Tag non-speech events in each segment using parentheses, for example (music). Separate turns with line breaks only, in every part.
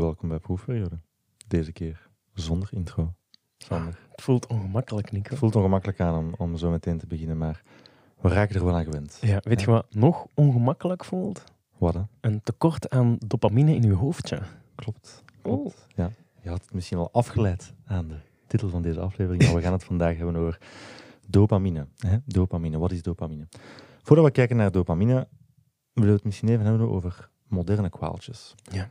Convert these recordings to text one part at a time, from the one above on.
welkom bij Proefperiode. Deze keer zonder intro. Sander.
Het voelt ongemakkelijk, Nico.
Het voelt ongemakkelijk aan om, om zo meteen te beginnen, maar we raken er wel aan gewend.
Ja, weet je wat nog ongemakkelijk voelt?
Wat hè?
Een tekort aan dopamine in je hoofdje.
Klopt. Klopt. Ja. Je had het misschien al afgeleid aan de titel van deze aflevering, maar we gaan het vandaag hebben over dopamine. Hè? Dopamine, wat is dopamine? Voordat we kijken naar dopamine, willen we het misschien even hebben over moderne kwaaltjes.
Ja.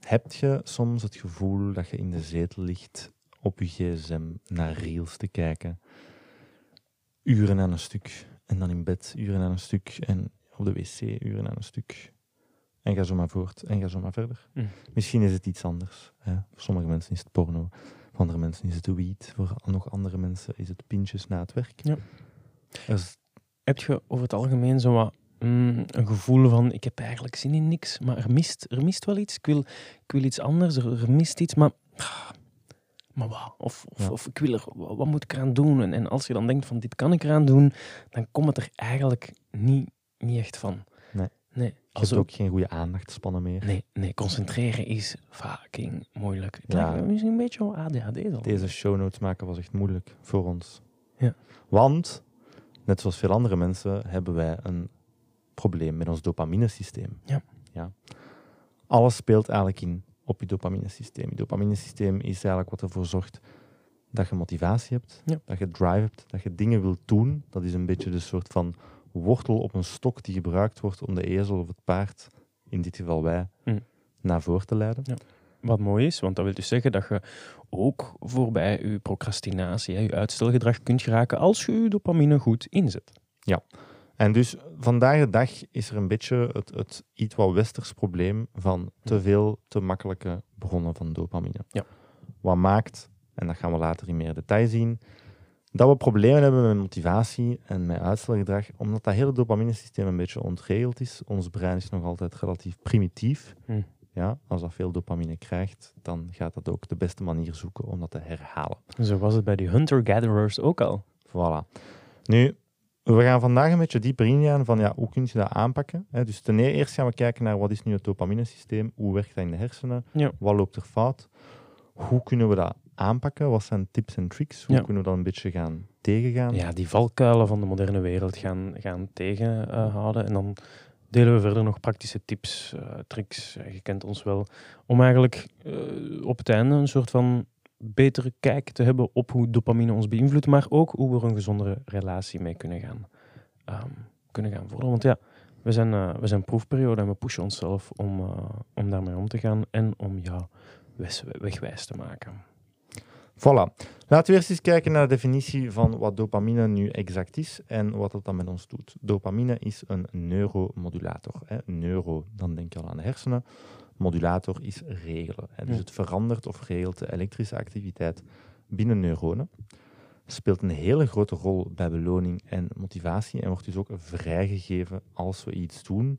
Heb je soms het gevoel dat je in de zetel ligt op je gsm naar reels te kijken, uren aan een stuk, en dan in bed uren aan een stuk, en op de wc uren aan een stuk, en ga zo maar voort, en ga zo maar verder.
Mm.
Misschien is het iets anders. Hè? Voor sommige mensen is het porno, voor andere mensen is het weed, voor nog andere mensen is het pintjes na het werk.
Ja. Heb je over het algemeen zo wat mm, een gevoel van ik heb eigenlijk zin in niks, maar er mist, er mist wel iets. Ik wil, ik wil iets anders, er, er mist iets, maar, maar wat? Of, of,
Ja.
of ik wil er, wat, moet ik eraan doen? En, en als je dan denkt van dit kan ik eraan doen, dan komt het er eigenlijk niet, niet echt van.
Nee.
Nee,
je hebt ook geen goede aandachtspannen meer.
Nee, nee, concentreren is fucking moeilijk. Het
Ja.
lijkt misschien een beetje ADHD dan.
Deze show notes maken was echt moeilijk voor ons.
Ja.
Want, net zoals veel andere mensen, hebben wij een probleem met ons dopaminesysteem.
Ja.
ja. Alles speelt eigenlijk in op je dopaminesysteem. Je dopaminesysteem is eigenlijk wat ervoor zorgt dat je motivatie hebt,
Ja.
dat je drive hebt, dat je dingen wilt doen. Dat is een beetje de soort van wortel op een stok die gebruikt wordt om de ezel of het paard, in dit geval wij,
Mm.
naar voren te leiden.
Ja. Wat mooi is, want dat wil dus zeggen dat je ook voorbij je procrastinatie, je uitstelgedrag kunt geraken als je je dopamine goed inzet.
En dus vandaag de dag is er een beetje het, het iets wat westers probleem van te veel, te makkelijke bronnen van dopamine.
Ja.
Wat maakt, en dat gaan we later in meer detail zien, dat we problemen hebben met motivatie en met uitstelgedrag, omdat dat hele dopaminesysteem een beetje ontregeld is. Ons brein is nog altijd relatief primitief.
Hm.
Ja, als dat veel dopamine krijgt, dan gaat dat ook de beste manier zoeken om dat te herhalen.
Zo was het bij die hunter-gatherers ook al.
Voilà. Nu, we gaan vandaag een beetje dieper ingaan van ja, hoe kun je dat aanpakken. Hè? Dus ten eerste gaan we kijken naar wat is nu het dopaminesysteem, hoe werkt dat in de hersenen,
Ja.
wat loopt er fout, hoe kunnen we dat aanpakken, wat zijn tips en tricks, hoe
Ja.
kunnen we dat een beetje gaan tegengaan.
Ja, die valkuilen van de moderne wereld gaan, gaan tegenhouden. en dan delen we verder nog praktische tips, eh, tricks. Eh, je kent ons wel. Om eigenlijk eh, op het einde een soort van betere kijk te hebben op hoe dopamine ons beïnvloedt, maar ook hoe we er een gezondere relatie mee kunnen gaan, ehm, kunnen gaan vorderen. Want ja, we zijn, eh, we zijn proefperiode en we pushen onszelf om, eh, om daarmee om te gaan en om jou wegwijs te maken.
Voilà. Laten we eerst eens kijken naar de definitie van wat dopamine nu exact is en wat het dan met ons doet. Dopamine is een neuromodulator. Hè. Neuro, dan denk je al aan de hersenen. Modulator is regelen. Hè. Dus het verandert of regelt de elektrische activiteit binnen neuronen. Speelt een hele grote rol bij beloning en motivatie en wordt dus ook vrijgegeven als we iets doen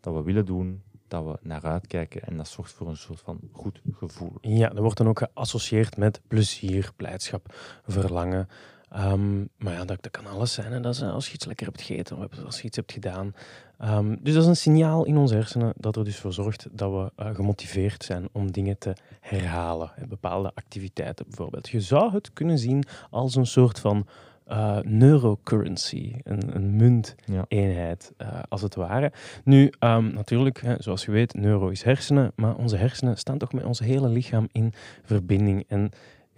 dat we willen doen, dat we naar uitkijken en dat zorgt voor een soort van goed gevoel.
Ja, dat wordt dan ook geassocieerd met plezier, blijdschap, verlangen. Ehm, maar ja, dat, dat kan alles zijn. Hè. Dat is eh, als je iets lekker hebt gegeten of als je iets hebt gedaan. Ehm, dus dat is een signaal in onze hersenen dat er dus voor zorgt dat we eh, gemotiveerd zijn om dingen te herhalen. Bepaalde activiteiten bijvoorbeeld. Je zou het kunnen zien als een soort van eh, neurocurrency, een, een munt
Ja.
eenheid, eh, als het ware. Nu, ehm, natuurlijk, hè, zoals je weet, neuro is hersenen, maar onze hersenen staan toch met ons hele lichaam in verbinding. En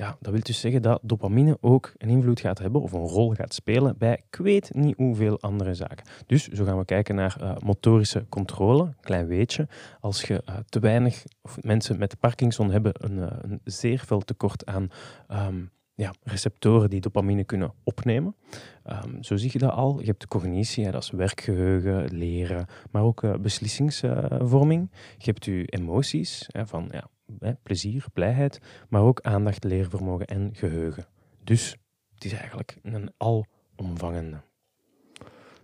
ja, dat wil dus zeggen dat dopamine ook een invloed gaat hebben of een rol gaat spelen bij ik weet niet hoeveel andere zaken. Dus zo gaan we kijken naar eh, motorische controle, klein weetje. Als je eh, te weinig, of mensen met Parkinson hebben een, eh, een zeer veel tekort aan ehm, ja, receptoren die dopamine kunnen opnemen. Ehm, zo zie je dat al. Je hebt de cognitie, hè, dat is werkgeheugen, leren, maar ook beslissingsvorming. je hebt je emoties, hè, van ja, hè, plezier, blijheid, maar ook aandacht, leervermogen en geheugen. Dus het is eigenlijk een alomvangende.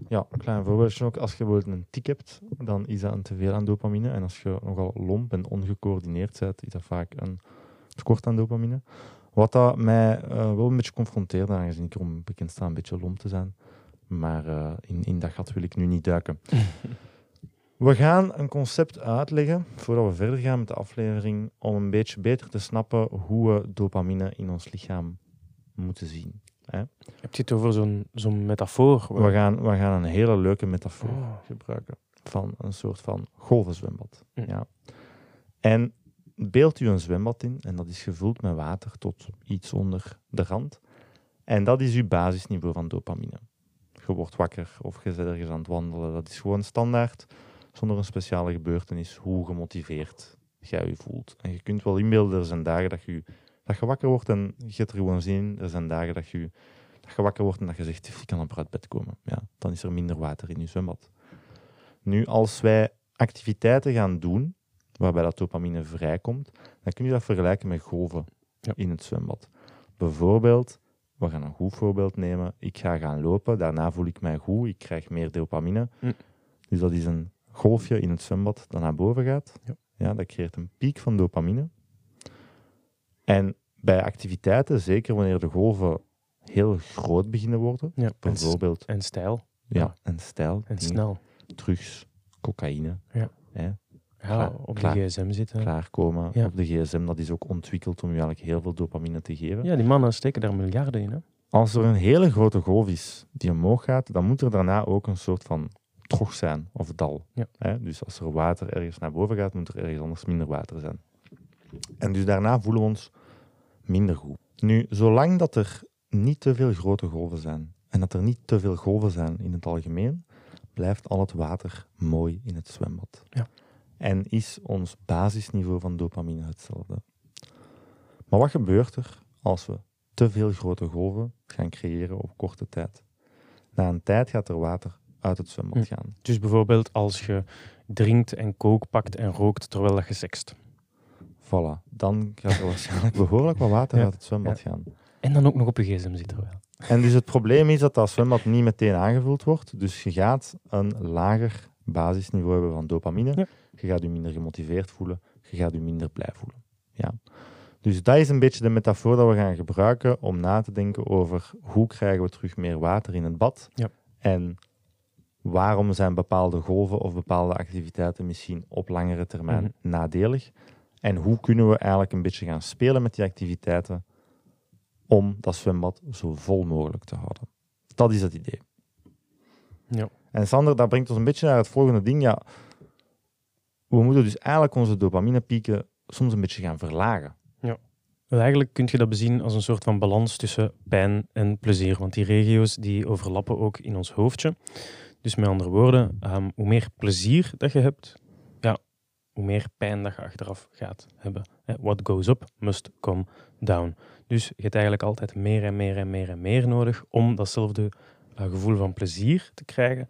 Ja, een klein voorbeeldje ook. Als je bijvoorbeeld een tik hebt, dan is dat een teveel aan dopamine. En als je nogal lomp en ongecoördineerd bent, is dat vaak een tekort aan dopamine. Wat dat mij eh, wel een beetje confronteerde, aangezien ik erom bekend sta een beetje lomp te zijn. Maar eh, in, in dat gat wil ik nu niet duiken. (laughs) We gaan een concept uitleggen voordat we verder gaan met de aflevering om een beetje beter te snappen hoe we dopamine in ons lichaam moeten zien.
Heb je het over zo'n zo'n metafoor?
We gaan, we gaan een hele leuke metafoor
Oh.
gebruiken van een soort van golvenzwembad.
Hm.
Ja. En beeld u een zwembad in en dat is gevuld met water tot iets onder de rand. En dat is uw basisniveau van dopamine. Je wordt wakker of je bent ergens aan het wandelen. Dat is gewoon standaard, zonder een speciale gebeurtenis, hoe gemotiveerd jij je voelt. En je kunt wel inbeelden, er zijn dagen dat je, dat je wakker wordt en je hebt er gewoon zin in. Er zijn dagen dat je, dat je wakker wordt en dat je zegt, ik kan amper uit bed komen. Ja, dan is er minder water in je zwembad. Nu, als wij activiteiten gaan doen, waarbij dat dopamine vrijkomt, dan kun je dat vergelijken met golven
Ja.
in het zwembad. Bijvoorbeeld, we gaan een goed voorbeeld nemen. Ik ga gaan lopen, daarna voel ik mij goed, ik krijg meer dopamine.
Hm.
Dus dat is een golfje in het zwembad dat naar boven gaat.
Ja.
dat creëert een piek van dopamine. En bij activiteiten, zeker wanneer de golven heel groot beginnen worden,
Ja,
bijvoorbeeld
en stijl
ja, en stijl,
en snel.
drugs, cocaïne,
Ja.
hè,
Ja, op
klaar.
de gsm zitten.
klaarkomen
Ja.
op de gsm. Dat is ook ontwikkeld om je eigenlijk heel veel dopamine te geven.
Ja, die mannen steken daar miljarden in. Hè?
Als er een hele grote golf is die omhoog gaat, dan moet er daarna ook een soort van trog zijn of dal.
Ja.
Hè? Dus als er water ergens naar boven gaat, moet er ergens anders minder water zijn. En dus daarna voelen we ons minder goed. Nu, zolang dat er niet te veel grote golven zijn en dat er niet te veel golven zijn in het algemeen, blijft al het water mooi in het zwembad.
Ja.
En is ons basisniveau van dopamine hetzelfde. Maar wat gebeurt er als we te veel grote golven gaan creëren op korte tijd? Na een tijd gaat er water uit het zwembad
Hm.
gaan.
Dus bijvoorbeeld als je drinkt en kook pakt en rookt terwijl dat je sext.
Voilà, dan gaat er waarschijnlijk behoorlijk wat water
Ja.
uit het zwembad gaan.
En dan ook nog op je gsm zitten. Wel.
En dus het probleem is dat dat zwembad niet meteen aangevuld wordt. Dus je gaat een lager basisniveau hebben van dopamine.
Ja.
Je gaat je minder gemotiveerd voelen. Je gaat je minder blij voelen. Ja. Dus dat is een beetje de metafoor dat we gaan gebruiken om na te denken over hoe krijgen we terug meer water in het bad.
Ja.
En waarom zijn bepaalde golven of bepaalde activiteiten misschien op langere termijn
Mhm.
nadelig. En hoe kunnen we eigenlijk een beetje gaan spelen met die activiteiten om dat zwembad zo vol mogelijk te houden. Dat is het idee.
Ja.
En Sander, dat brengt ons een beetje naar het volgende ding. Ja, we moeten dus eigenlijk onze dopaminepieken soms een beetje gaan verlagen.
Wel, Eigenlijk kun je dat bezien als een soort van balans tussen pijn en plezier. Want die regio's die overlappen ook in ons hoofdje. Dus met andere woorden, ehm, hoe meer plezier dat je hebt, ja, hoe meer pijn dat je achteraf gaat hebben. What goes up must come down. Dus je hebt eigenlijk altijd meer en meer en meer en meer nodig om datzelfde eh, gevoel van plezier te krijgen.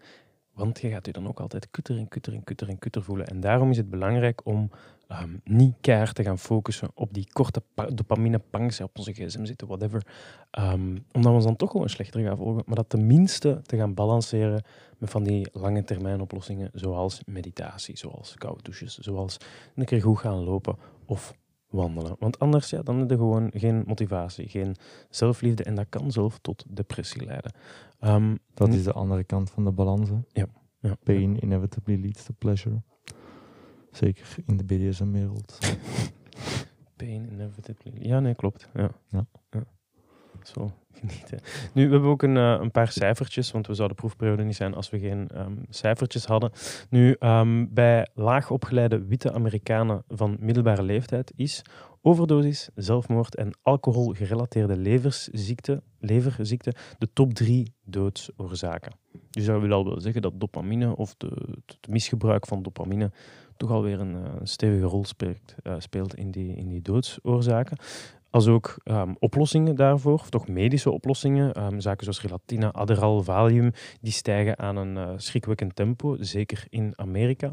Want je gaat je dan ook altijd kutter en kutter en kutter en kutter voelen. En daarom is het belangrijk om ehm, niet keihard te gaan focussen op die korte pa- dopamine-pangs, op onze gsm zitten, whatever. Ehm, omdat we ons dan toch gewoon slechter gaan volgen. Maar dat tenminste te gaan balanceren met van die lange termijn oplossingen, zoals meditatie, zoals koude douches, zoals een keer goed gaan lopen of wandelen. Want anders ja, dan heb je gewoon geen motivatie, geen zelfliefde en dat kan zelf tot depressie leiden. Ehm,
Dat is de andere kant van de balans. hè.
ja,
Pain inevitably leads to pleasure. Zeker in de BDSM-wereld. (laughs)
Pain inevitably. Ja, nee, klopt. Ja.
Ja.
Zo. Nu, we hebben ook een, eh, een paar cijfertjes, want we zouden proefperiode niet zijn als we geen ehm, cijfertjes hadden. Nu, ehm, bij laag opgeleide witte Amerikanen van middelbare leeftijd is overdosis, zelfmoord en alcoholgerelateerde leversziekte, leverziekte de top drie doodsoorzaken. Dus dat wil al wel zeggen dat dopamine of de, het misgebruik van dopamine toch alweer een, eh, een stevige rol speelt, eh, speelt in, die, in die doodsoorzaken. Als ook ehm, oplossingen daarvoor, of toch medische oplossingen, ehm, zaken zoals Relatina, Adderall, Valium, die stijgen aan een eh, schrikwekkend tempo, zeker in Amerika.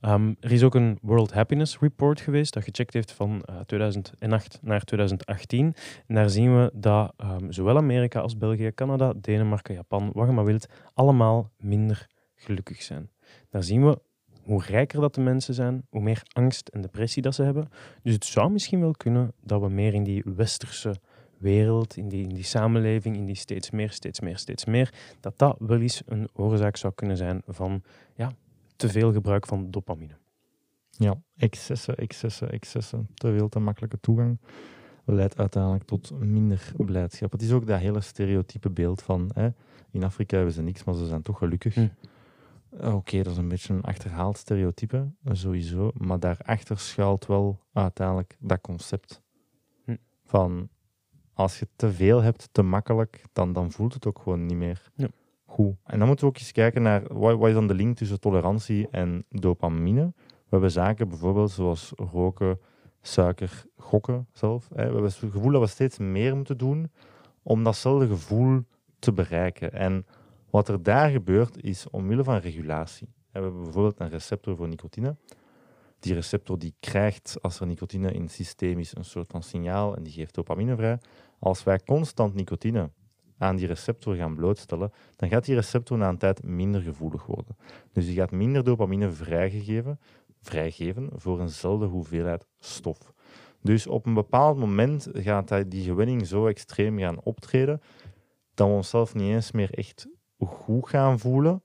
Ehm, er is ook een World Happiness Report geweest dat gecheckt heeft van eh, 2008 naar 2018. En daar zien we dat zowel Amerika als België, Canada, Denemarken, Japan, wat je maar wilt, allemaal minder gelukkig zijn. Daar zien we hoe rijker dat de mensen zijn, hoe meer angst en depressie dat ze hebben. Dus het zou misschien wel kunnen dat we meer in die westerse wereld, in die, in die samenleving, in die steeds meer, steeds meer, steeds meer, dat dat wel eens een oorzaak zou kunnen zijn van ja, te veel gebruik van dopamine.
Ja, excessen, excessen, excessen. Te veel, te makkelijke toegang leidt uiteindelijk tot minder blijdschap. Het is ook dat hele stereotype beeld van hè, in Afrika hebben ze niks, maar ze zijn toch gelukkig.
Hm.
Oké, dat is een beetje een achterhaald stereotype, sowieso. Maar daarachter schuilt wel uiteindelijk dat concept.
Hm.
Van als je te veel hebt, te makkelijk, dan, dan voelt het ook gewoon niet meer
Ja.
goed. En dan moeten we ook eens kijken naar wat, wat is dan de link tussen tolerantie en dopamine. We hebben zaken bijvoorbeeld zoals roken, suiker, gokken zelf. Hè. We hebben het gevoel dat we steeds meer moeten doen om datzelfde gevoel te bereiken. En wat er daar gebeurt, is omwille van regulatie. We hebben bijvoorbeeld een receptor voor nicotine. Die receptor die krijgt, als er nicotine in het systeem is, een soort van signaal en die geeft dopamine vrij. Als wij constant nicotine aan die receptor gaan blootstellen, dan gaat die receptor na een tijd minder gevoelig worden. Dus die gaat minder dopamine vrijgegeven, vrijgeven voor eenzelfde hoeveelheid stof. Dus op een bepaald moment gaat die gewinning zo extreem gaan optreden dat we onszelf niet eens meer echt goed gaan voelen,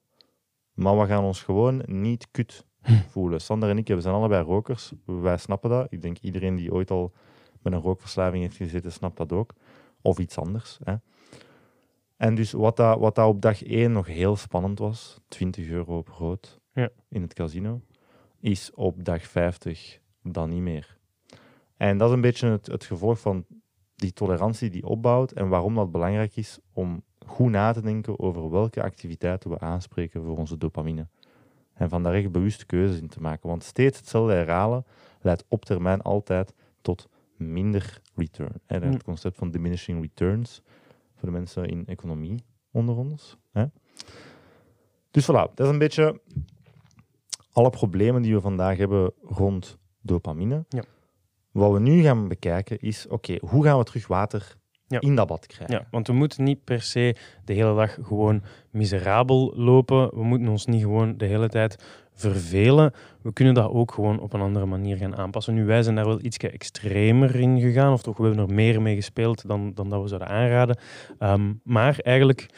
maar we gaan ons gewoon niet kut voelen. Sander en ik we zijn allebei rokers, wij snappen dat. Ik denk iedereen die ooit al met een rookverslaving heeft gezeten, snapt dat ook. Of iets anders. Hè. En dus wat dat, wat dat op dag 1 nog heel spannend was, 20 euro op rood
Ja.
in het casino, is op dag 50 dan niet meer. En dat is een beetje het, het gevolg van die tolerantie die opbouwt en waarom dat belangrijk is om goed na te denken over welke activiteiten we aanspreken voor onze dopamine. En van daar echt bewuste keuzes in te maken. Want steeds hetzelfde herhalen leidt op termijn altijd tot minder return.
Mm.
Het concept van diminishing returns voor de mensen in economie onder ons. Hè. Dus voilà, dat is een beetje alle problemen die we vandaag hebben rond dopamine.
Ja.
Wat we nu gaan bekijken is, oké, hoe gaan we terug water
Ja.
in dat bad krijgen?
Ja, want we moeten niet per se de hele dag gewoon miserabel lopen. We moeten ons niet gewoon de hele tijd vervelen. We kunnen dat ook gewoon op een andere manier gaan aanpassen. Nu, wij zijn daar wel iets extremer in gegaan, of toch, we hebben er meer mee gespeeld dan, dan dat we zouden aanraden. Ehm, maar eigenlijk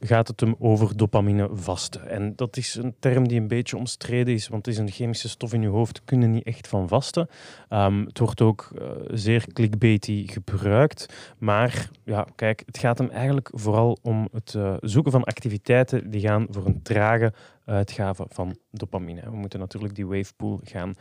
gaat het hem over dopamine vasten. En dat is een term die een beetje omstreden is, want het is een chemische stof in je hoofd, kun je niet echt van vasten. Ehm, het wordt ook eh, zeer clickbaity gebruikt. Maar ja, kijk, het gaat hem eigenlijk vooral om het eh, zoeken van activiteiten die gaan voor een trage uitgave van dopamine. We moeten natuurlijk die wavepool gaan,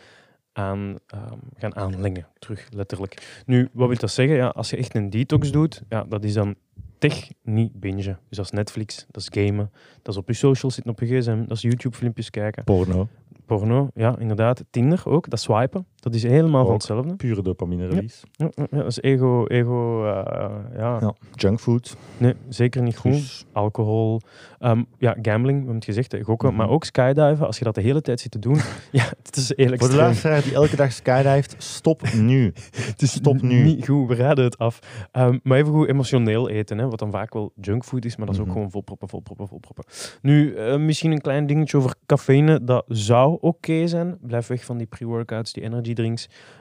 aan, ehm, gaan aanlengen, terug letterlijk. Nu, wat wil dat zeggen? Ja, als je echt een detox doet, ja, dat is dan tech niet bingen. Dus dat is Netflix, dat is gamen, dat is op je socials zitten op je gsm, dat is YouTube-filmpjes kijken.
Porno,
Porno, ja, inderdaad. Tinder ook, dat swipen. Dat is helemaal van hetzelfde.
pure dopamine release.
Ja, ja, ja, dat is ego, ego eh, ja.
Ja. Junkfood.
Nee, zeker niet goed.
Dus,
Alcohol, ehm, ja, gambling, we hebben het gezegd, hè, gokken,
Mhm.
maar ook skydiven. Als je dat de hele tijd zit te doen, (laughs) ja, het is heel
voor de luisteraar die elke dag skydived, stop nu. (laughs)
Het is
Stop nu.
Niet goed, we raden het af. Ehm, maar even goed emotioneel eten, hè, wat dan vaak wel junkfood is, maar dat is ook
Mhm.
gewoon volproppen, volproppen, volproppen. Nu, eh, misschien een klein dingetje over cafeïne. Dat zou oké zijn. Blijf weg van die pre-workouts, die energy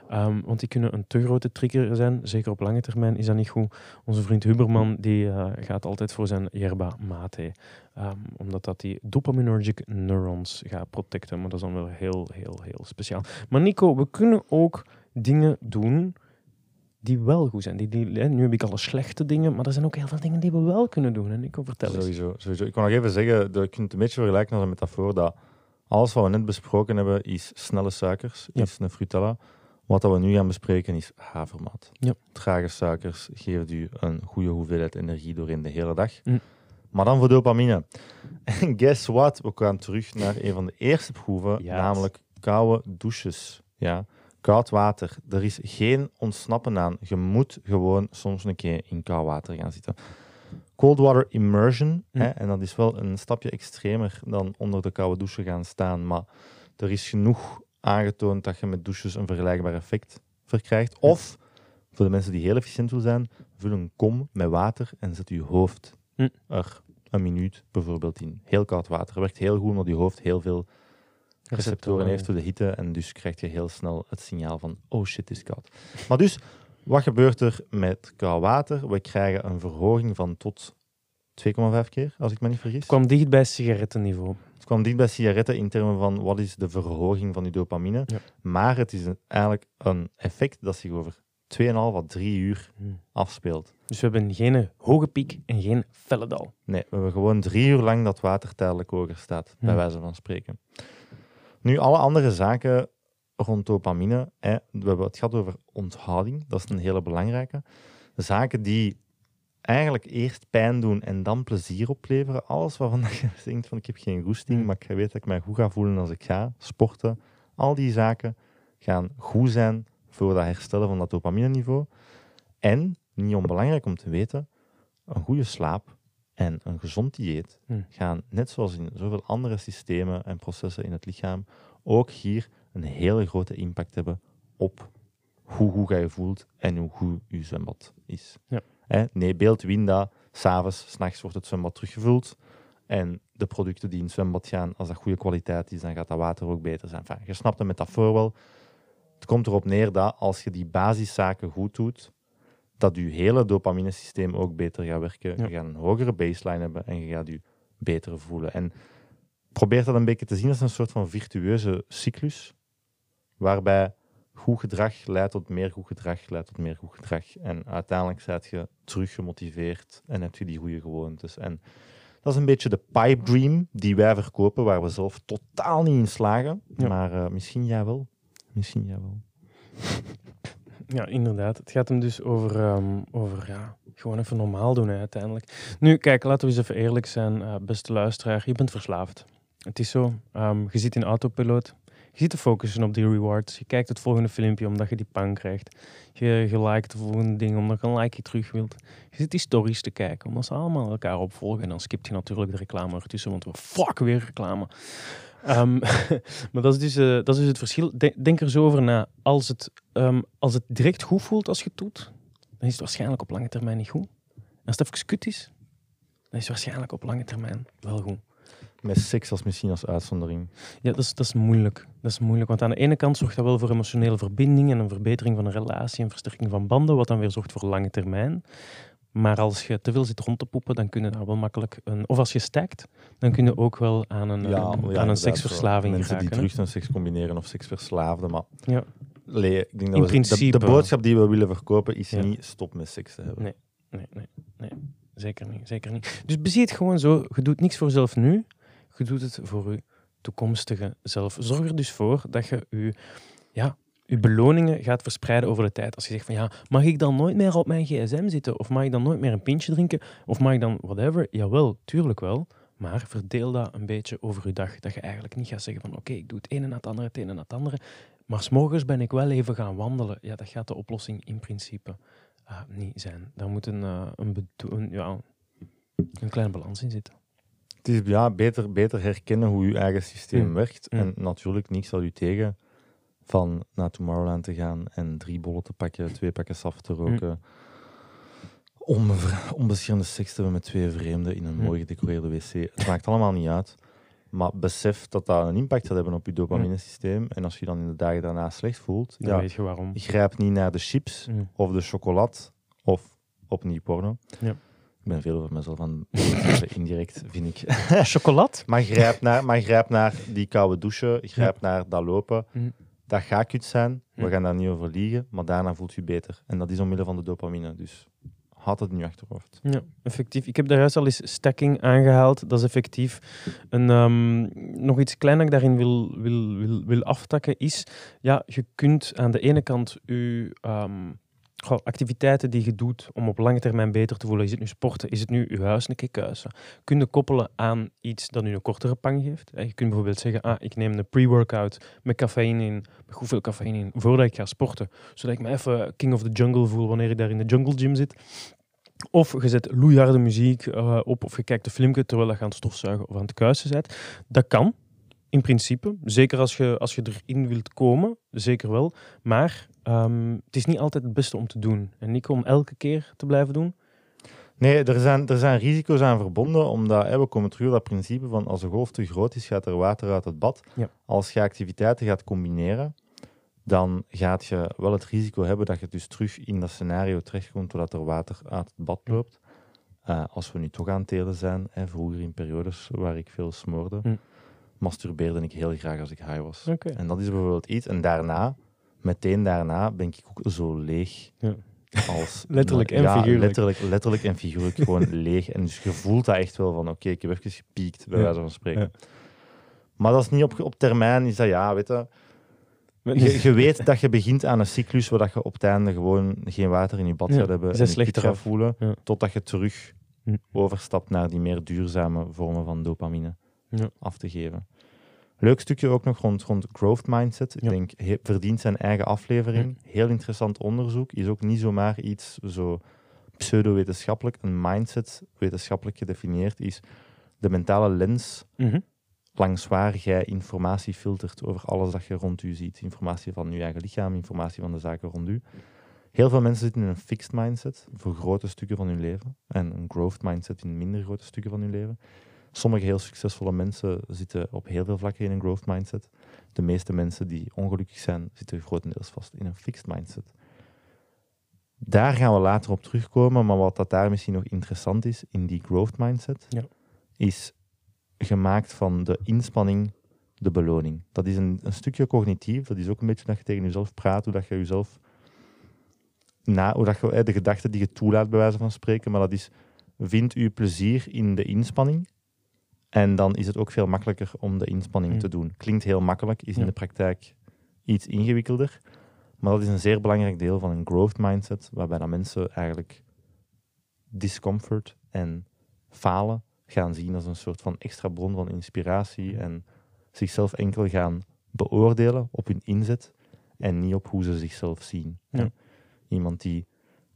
Ehm, want die kunnen een te grote trigger zijn. Zeker op lange termijn is dat niet goed. Onze vriend Huberman die, eh, gaat altijd voor zijn yerba mate. Ehm, omdat dat die dopaminergic neurons gaat protecten. Maar dat is dan wel heel, heel, heel speciaal. Maar Nico, we kunnen ook dingen doen die wel goed zijn. Die, die, hè, nu heb ik alle slechte dingen, maar er zijn ook heel veel dingen die we wel kunnen doen. En Nico, vertel eens.
Sowieso, sowieso. Ik kan nog even zeggen, je kunt het een beetje vergelijken als een metafoor, dat alles wat we net besproken hebben is snelle suikers,
Ja.
is een frutella. Wat dat we nu gaan bespreken is havermout.
Ja.
Trage suikers geven u een goede hoeveelheid energie doorheen de hele dag.
Mm.
Maar dan voor dopamine. (laughs) En guess what? We gaan terug naar een van de eerste proeven, namelijk koude douches. Ja. Koud water. Er is geen ontsnappen aan. Je moet gewoon soms een keer in koud water gaan zitten. Cold water immersion.
Mm.
Hè, en dat is wel een stapje extremer dan onder de koude douche gaan staan. Maar er is genoeg aangetoond dat je met douches een vergelijkbaar effect verkrijgt. Of, voor de mensen die heel efficiënt willen zijn, vul een kom met water en zet je hoofd
Mm.
er een minuut bijvoorbeeld in. Heel koud water. Werkt heel goed omdat je hoofd heel veel receptoren heeft voor de hitte. En dus krijg je heel snel het signaal van, oh shit, het is koud. Maar dus, wat gebeurt er met koud water? We krijgen een verhoging van tot 2,5 keer, als ik me niet vergis.
Het kwam dicht bij sigarettenniveau.
Het kwam dicht bij sigaretten in termen van wat is de verhoging van je dopamine.
Ja.
Maar het is een- eigenlijk een effect dat zich over 2,5 à 3 uur
Hmm.
afspeelt.
Dus we hebben geen hoge piek en geen felle dal.
Nee, we hebben gewoon drie uur lang dat water tijdelijk hoger staat, bij
Hmm.
wijze van spreken. Nu, alle andere zaken rond dopamine, hè, we hebben het gehad over onthouding, dat is een hele belangrijke. Zaken die eigenlijk eerst pijn doen en dan plezier opleveren. Alles waarvan (laughs) je denkt van ik heb geen goesting,
Hmm.
maar ik weet dat ik mij goed ga voelen als ik ga sporten. Al die zaken gaan goed zijn voor dat herstellen van dat dopamine-niveau. En, niet onbelangrijk om te weten, een goede slaap en een gezond dieet
Hmm.
gaan, net zoals in zoveel andere systemen en processen in het lichaam, ook hier een hele grote impact hebben op hoe goed je voelt en hoe goed je zwembad is.
Ja.
Hè, nee, beeld win dat, s'avonds, s'nachts wordt het zwembad teruggevuld. En de producten die in het zwembad gaan, als dat goede kwaliteit is, dan gaat dat water ook beter zijn. Enfin, je snapt de metafoor wel. Het komt erop neer dat als je die basiszaken goed doet, dat je hele dopaminesysteem ook beter gaat werken.
Ja.
Je gaat een hogere baseline hebben en je gaat je beter voelen. En probeer dat een beetje te zien als een soort van virtueuze cyclus, waarbij goed gedrag leidt tot meer goed gedrag, leidt tot meer goed gedrag. En uiteindelijk zijt je terug gemotiveerd en heb je die goede gewoontes. En dat is een beetje de pipe dream die wij verkopen, waar we zelf totaal niet in slagen.
Ja.
Maar eh, misschien jij wel. Misschien jij wel. (laughs)
Ja, inderdaad. Het gaat hem dus over, ehm, over ja, gewoon even normaal doen hè, uiteindelijk. Nu, kijk, laten we eens even eerlijk zijn, eh, beste luisteraar. Je bent verslaafd. Het is zo. ehm, je zit in autopiloot. Je zit te focussen op die rewards. Je kijkt het volgende filmpje omdat je die pan krijgt. Je, je liked de volgende ding omdat je een like terug wilt. Je zit die stories te kijken omdat ze allemaal elkaar opvolgen. En dan skipt je natuurlijk de reclame ertussen, want we fuck weer reclame. Ehm, (laughs) maar dat is, dus, eh, dat is dus het verschil. Denk, denk er zo over na. Als het, ehm, als het direct goed voelt als je het doet, dan is het waarschijnlijk op lange termijn niet goed. En als het even kut is, dan is het waarschijnlijk op lange termijn wel goed.
Met seks als misschien als uitzondering.
Ja, dat is, dat is moeilijk. Dat is moeilijk. Want aan de ene kant zorgt dat wel voor emotionele verbinding en een verbetering van een relatie en versterking van banden, wat dan weer zorgt voor lange termijn. Maar als je te veel zit rond te poepen, dan kun je daar wel makkelijk een... Of als je stakt, dan kun je ook wel aan een, aan een seksverslaving.
Mensen
geraken.
die
hè.
terug naar seks combineren of seksverslaafden. Maar
Ja.
Lee, ik denk dat
In
we- de- de,
principe.
boodschap die we willen verkopen is
Ja.
niet stop met seks te hebben.
Nee. Nee, nee, nee. Zeker niet, zeker niet. Dus bezie het gewoon zo. Je doet niks voor jezelf nu. Je doet het voor je toekomstige zelf. Zorg er dus voor dat je je, ja, beloningen gaat verspreiden over de tijd. Als je zegt van ja, mag ik dan nooit meer op mijn gsm zitten? Of mag ik dan nooit meer een pintje drinken? Of mag ik dan whatever? Jawel, tuurlijk wel. Maar verdeel dat een beetje over je dag. Dat je eigenlijk niet gaat zeggen van oké, ik doe het ene na het andere, het ene na het andere. Maar s'morgens ben ik wel even gaan wandelen. Ja, dat gaat de oplossing in principe ah, niet zijn. Daar moet een, eh, een, een, ja, een kleine balans in zitten.
Het is ja, beter, beter herkennen hoe je eigen systeem
Mm.
werkt.
Mm.
En natuurlijk, niks zal u tegen van naar Tomorrowland te gaan en drie bollen te pakken, twee pakken saf te roken. Om onbeschermde seks te hebben met twee vreemden in een
Mm.
mooi gedecoreerde wc. Het maakt allemaal niet uit. Maar besef dat dat een impact gaat hebben op je dopamine-systeem. En als je dan in de dagen daarna slecht voelt,
Dan
ja,
weet je waarom.
grijp niet naar de chips
Mm.
of de chocolade of opnieuw porno.
Ja.
Ik ben veel over mezelf aan (laughs) indirect, vind ik. (laughs)
Chocolat?
Maar grijp naar, maar grijp naar die koude douche, grijp naar dat lopen.
Mm.
Dat gaat kut zijn, we
Mm.
gaan daar niet over liegen, maar daarna voelt je beter. En dat is omwille van de dopamine, dus had het je achterhoofd.
Ja, effectief. Ik heb daar juist al eens stacking aangehaald. Dat is effectief een, ehm, nog iets klein dat ik daarin wil, wil, wil, wil aftakken is, ja, je kunt aan de ene kant je ehm, goh, activiteiten die je doet om op lange termijn beter te voelen, is het nu sporten, is het nu je huis een keer kuisen, kun je koppelen aan iets dat je een kortere pang geeft. Eh, Je kunt bijvoorbeeld zeggen, ah, ik neem een pre-workout met cafeïne in, met hoeveel cafeïne in, voordat ik ga sporten, zodat ik me even king of the jungle voel wanneer ik daar in de jungle gym zit. Of je zet loeiharde muziek eh, op, of je kijkt een filmpje terwijl je aan het stofzuigen of aan het kuisen bent. Dat kan, in principe. Zeker als je, als je erin wilt komen, zeker wel. Maar ehm, het is niet altijd het beste om te doen. En niet om elke keer te blijven doen.
Nee, er zijn, er zijn risico's aan verbonden, omdat hè, we komen terug op dat principe van als een golf te groot is, gaat er water uit het bad.
Ja.
Als je activiteiten gaat combineren, dan gaat je wel het risico hebben dat je dus terug in dat scenario terechtkomt doordat er water uit het bad loopt. Eh, als we nu toch aan het telen zijn, hè, vroeger in periodes waar ik veel smoorde, masturbeerde ik heel graag als ik high was. En dat is bijvoorbeeld iets. En daarna, meteen daarna, ben ik ook zo leeg.
Ja.
Als, (laughs)
Letterlijk en
ja,
figuurlijk.
Letterlijk, letterlijk en figuurlijk (laughs) gewoon leeg. En dus je voelt dat echt wel van, oké, ik heb even gepiekt, bij
Ja.
wijze van spreken. Maar dat is niet op, op termijn, is dat ja, weet je. Je, (laughs) je weet dat je begint aan een cyclus waar dat je op het einde gewoon geen water in je bad
Ja,
gaat hebben. en gaat
af.
voelen,
Ja.
totdat je terug
Hm.
overstapt naar die meer duurzame vormen van dopamine
Ja.
af te geven. Leuk stukje ook nog rond, rond growth mindset. Ik
Ja.
denk, he- verdient zijn eigen aflevering. Heel interessant onderzoek. Is ook niet zomaar iets zo pseudo-wetenschappelijk. Een mindset, wetenschappelijk gedefinieerd, is de mentale lens
Mhm.
langs waar jij informatie filtert over alles dat je rond u ziet. Informatie van je eigen lichaam, informatie van de zaken rond u. Heel veel mensen zitten in een fixed mindset voor grote stukken van hun leven en een growth mindset in minder grote stukken van hun leven. Sommige heel succesvolle mensen zitten op heel veel vlakken in een growth mindset. De meeste mensen die ongelukkig zijn, zitten grotendeels vast in een fixed mindset. Daar gaan we later op terugkomen, maar wat dat daar misschien nog interessant is in die growth mindset,
Ja.
is gemaakt van de inspanning, de beloning. Dat is een, een stukje cognitief, dat is ook een beetje dat je tegen jezelf praat, hoe dat je jezelf na, hoe dat je, de gedachten die je toelaat, bij wijze van spreken, maar dat is, vind u plezier in de inspanning en dan is het ook veel makkelijker om de inspanning
Mm.
te doen. Klinkt heel makkelijk, is in
Ja.
de praktijk iets ingewikkelder, maar dat is een zeer belangrijk deel van een growth mindset, waarbij dat mensen eigenlijk discomfort en falen gaan zien als een soort van extra bron van inspiratie en zichzelf enkel gaan beoordelen op hun inzet en niet op hoe ze zichzelf zien.
Ja.
Iemand die,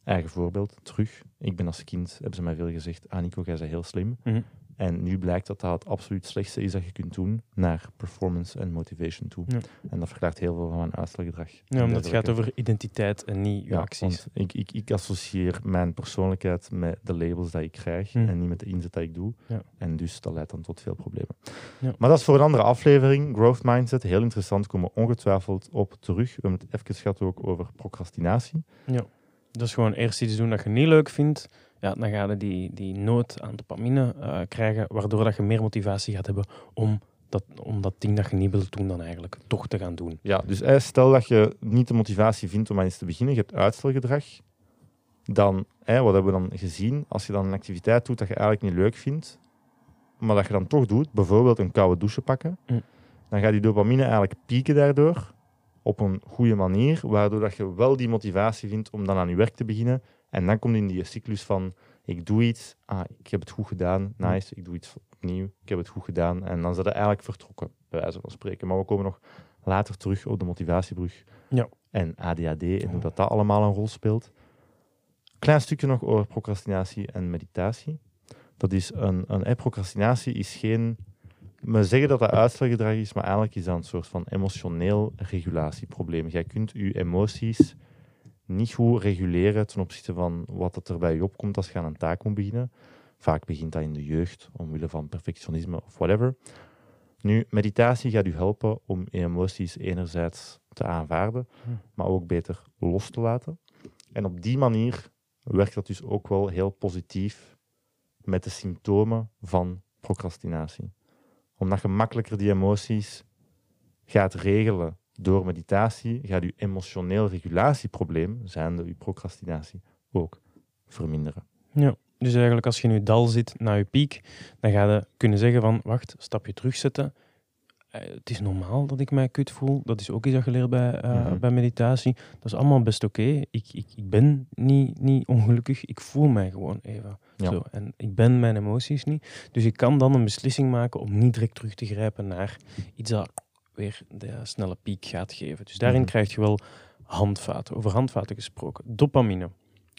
eigen voorbeeld, terug. Ik ben als kind, hebben ze mij veel gezegd, ah Nico, jij bent heel slim.
Mhm.
En nu blijkt dat dat het absoluut slechtste is dat je kunt doen naar performance en motivation toe.
Ja.
En dat verklaart heel veel van mijn uitstelgedrag.
Ja, omdat het gaat over identiteit en niet je
Ja,
acties.
ik, ik, ik associeer mijn persoonlijkheid met de labels die ik krijg
Hmm.
en niet met de inzet die ik doe.
Ja.
En dus dat leidt dan tot veel problemen.
Ja.
Maar dat is voor een andere aflevering. Growth Mindset, heel interessant, komen we ongetwijfeld op terug. We hebben het even gehad ook over procrastinatie.
Ja. Dat is gewoon eerst iets doen dat je niet leuk vindt. Ja, dan ga je die, die nood aan dopamine eh, krijgen, waardoor dat je meer motivatie gaat hebben om dat, om dat ding dat je niet wilt doen, dan eigenlijk toch te gaan doen.
Ja, dus eh, stel dat je niet de motivatie vindt om aan iets te beginnen, je hebt uitstelgedrag, dan, eh, wat hebben we dan gezien? Als je dan een activiteit doet dat je eigenlijk niet leuk vindt, maar dat je dan toch doet, bijvoorbeeld een koude douche pakken,
Mm.
dan gaat die dopamine eigenlijk pieken daardoor op een goede manier, waardoor dat je wel die motivatie vindt om dan aan je werk te beginnen. En dan komt in die cyclus van, ik doe iets, ah, ik heb het goed gedaan, nice, ik doe iets opnieuw, ik heb het goed gedaan. En dan zijn we eigenlijk vertrokken, bij wijze van spreken. Maar we komen nog later terug op de motivatiebrug
Ja.
en ADHD en hoe dat, dat allemaal een rol speelt. Klein stukje nog over procrastinatie en meditatie. Dat is een, een procrastinatie is geen. We zeggen dat dat uitstelgedrag is, maar eigenlijk is dat een soort van emotioneel regulatieprobleem. Jij kunt je emoties niet goed reguleren ten opzichte van wat dat er bij je opkomt als je aan een taak moet beginnen. Vaak begint dat in de jeugd, omwille van perfectionisme of whatever. Nu, meditatie gaat u helpen om je emoties enerzijds te aanvaarden,
Hm.
maar ook beter los te laten. En op die manier werkt dat dus ook wel heel positief met de symptomen van procrastinatie. Omdat je makkelijker die emoties gaat regelen door meditatie, gaat je emotioneel regulatieprobleem, zijnde je procrastinatie, ook verminderen.
Ja. Dus eigenlijk als je in je dal zit na je piek, dan ga je kunnen zeggen van, wacht, stapje terugzetten. Eh, het is normaal dat ik mij kut voel. Dat is ook iets dat je leert bij, eh,
Mhm.
bij meditatie. Dat is allemaal best oké. Ik, ik, ik ben niet, niet ongelukkig. Ik voel mij gewoon even.
Ja.
Zo. En ik ben mijn emoties niet. Dus ik kan dan een beslissing maken om niet direct terug te grijpen naar iets dat weer de snelle piek gaat geven. Dus daarin
Mhm.
krijg je wel handvaten. Over handvaten gesproken. Dopamine.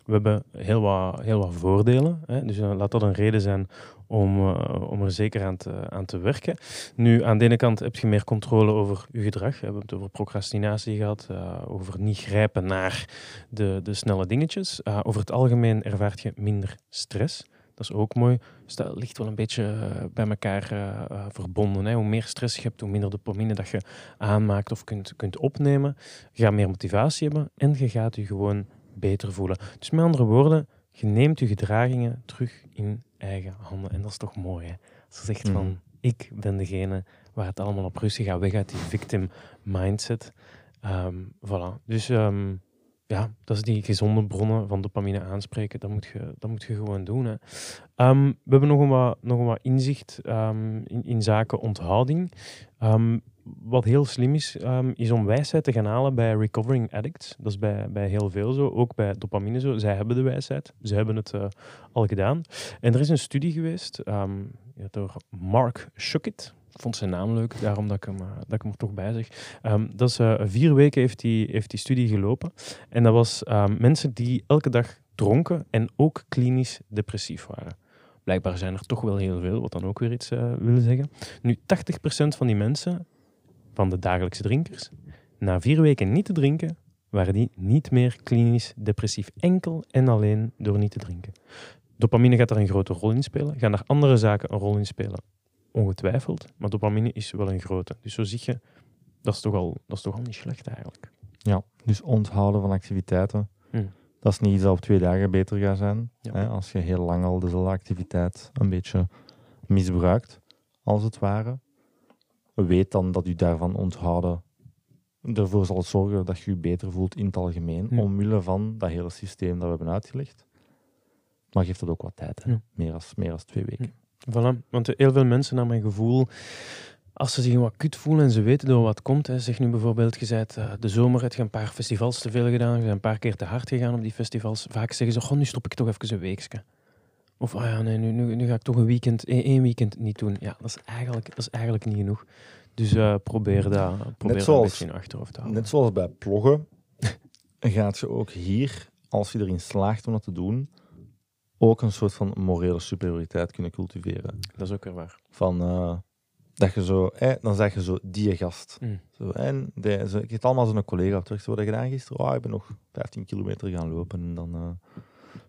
We hebben heel wat, heel wat voordelen. Hè? Dus eh, laat dat een reden zijn om, eh, om er zeker aan te, aan te werken. Nu, aan de ene kant heb je meer controle over je gedrag. We hebben het over procrastinatie gehad, eh, over niet grijpen naar de, de snelle dingetjes. Over het algemeen ervaart je minder stress. Dat is ook mooi. Dus dat ligt wel een beetje eh, bij elkaar eh, eh, verbonden. Hè. Hoe meer stress je hebt, hoe minder dopamine dat je aanmaakt of kunt, kunt opnemen. Je gaat meer motivatie hebben en je gaat je gewoon beter voelen. Dus met andere woorden, je neemt je gedragingen terug in eigen handen. En dat is toch mooi, hè? Als je zegt van,
Mhm.
ik ben degene waar het allemaal op rust gaat, weg uit die victim mindset. Ehm, voilà. Dus ehm, ja, dat is die gezonde bronnen van dopamine aanspreken. Dat moet je, dat moet je gewoon doen. Hè. Ehm, we hebben nog een wat, nog een wat inzicht ehm, in, in zaken onthouding. Ehm, wat heel slim is, is om wijsheid te gaan halen bij recovering addicts. Dat is bij, bij heel veel zo, ook bij dopamine zo. Zij hebben de wijsheid, ze hebben het uh, al gedaan. En er is een studie geweest door Mark Shuckett vond zijn naam leuk, daarom dat ik hem, uh, dat ik hem er toch bij zeg. Um, dat is uh, vier weken heeft die, heeft die studie gelopen. En dat was um, mensen die elke dag dronken en ook klinisch depressief waren. Blijkbaar zijn er toch wel heel veel, wat dan ook weer iets uh, wil zeggen. Nu, 80% van die mensen, van de dagelijkse drinkers, na vier weken niet te drinken, waren die niet meer klinisch depressief. Enkel en alleen door niet te drinken. Dopamine gaat daar een grote rol in spelen. Gaan daar andere zaken een rol in spelen? Ongetwijfeld. Maar dopamine is wel een grote. Dus zo zie je, dat is toch al, dat is toch al niet slecht eigenlijk.
Ja, dus onthouden van activiteiten. Hm. Dat is niet iets dat op twee dagen beter gaat zijn. Hè, als je heel lang al dezelfde activiteit een beetje misbruikt, als het ware. Weet dan dat u daarvan onthouden ervoor zal zorgen dat je je beter voelt in het algemeen, omwille van dat hele systeem dat we hebben uitgelegd. Maar geeft dat ook wat tijd, hè? Meer, als, meer als twee weken.
Voilà, want heel veel mensen, naar mijn gevoel, als ze zich wat kut voelen en ze weten door wat komt, hè, zeg nu bijvoorbeeld, je bent uh, de zomer, heb je een paar festivals te veel gedaan, je bent een paar keer te hard gegaan op die festivals, vaak zeggen ze, goh, nu stop ik toch even een weekje. Of, ah ja, nee, nu, nu, nu, ga ik toch een weekend, één weekend niet doen. Ja, dat is eigenlijk, dat is eigenlijk niet genoeg. Dus uh, probeer dat probeer net zoals, een beetje in achterhoofd te houden.
Net zoals bij ploggen, (laughs) gaat je ook hier, als je erin slaagt om dat te doen, ook een soort van morele superioriteit kunnen cultiveren.
Dat is ook weer waar.
Van, uh, dat je zo, eh, dan zeg je zo, die gast. Mm. Zo, en de, zo, ik heb allemaal zo'n collega terug. Zo, wat gedaan gisteren? Oh, ik ben nog 15 kilometer gaan lopen. En dan uh,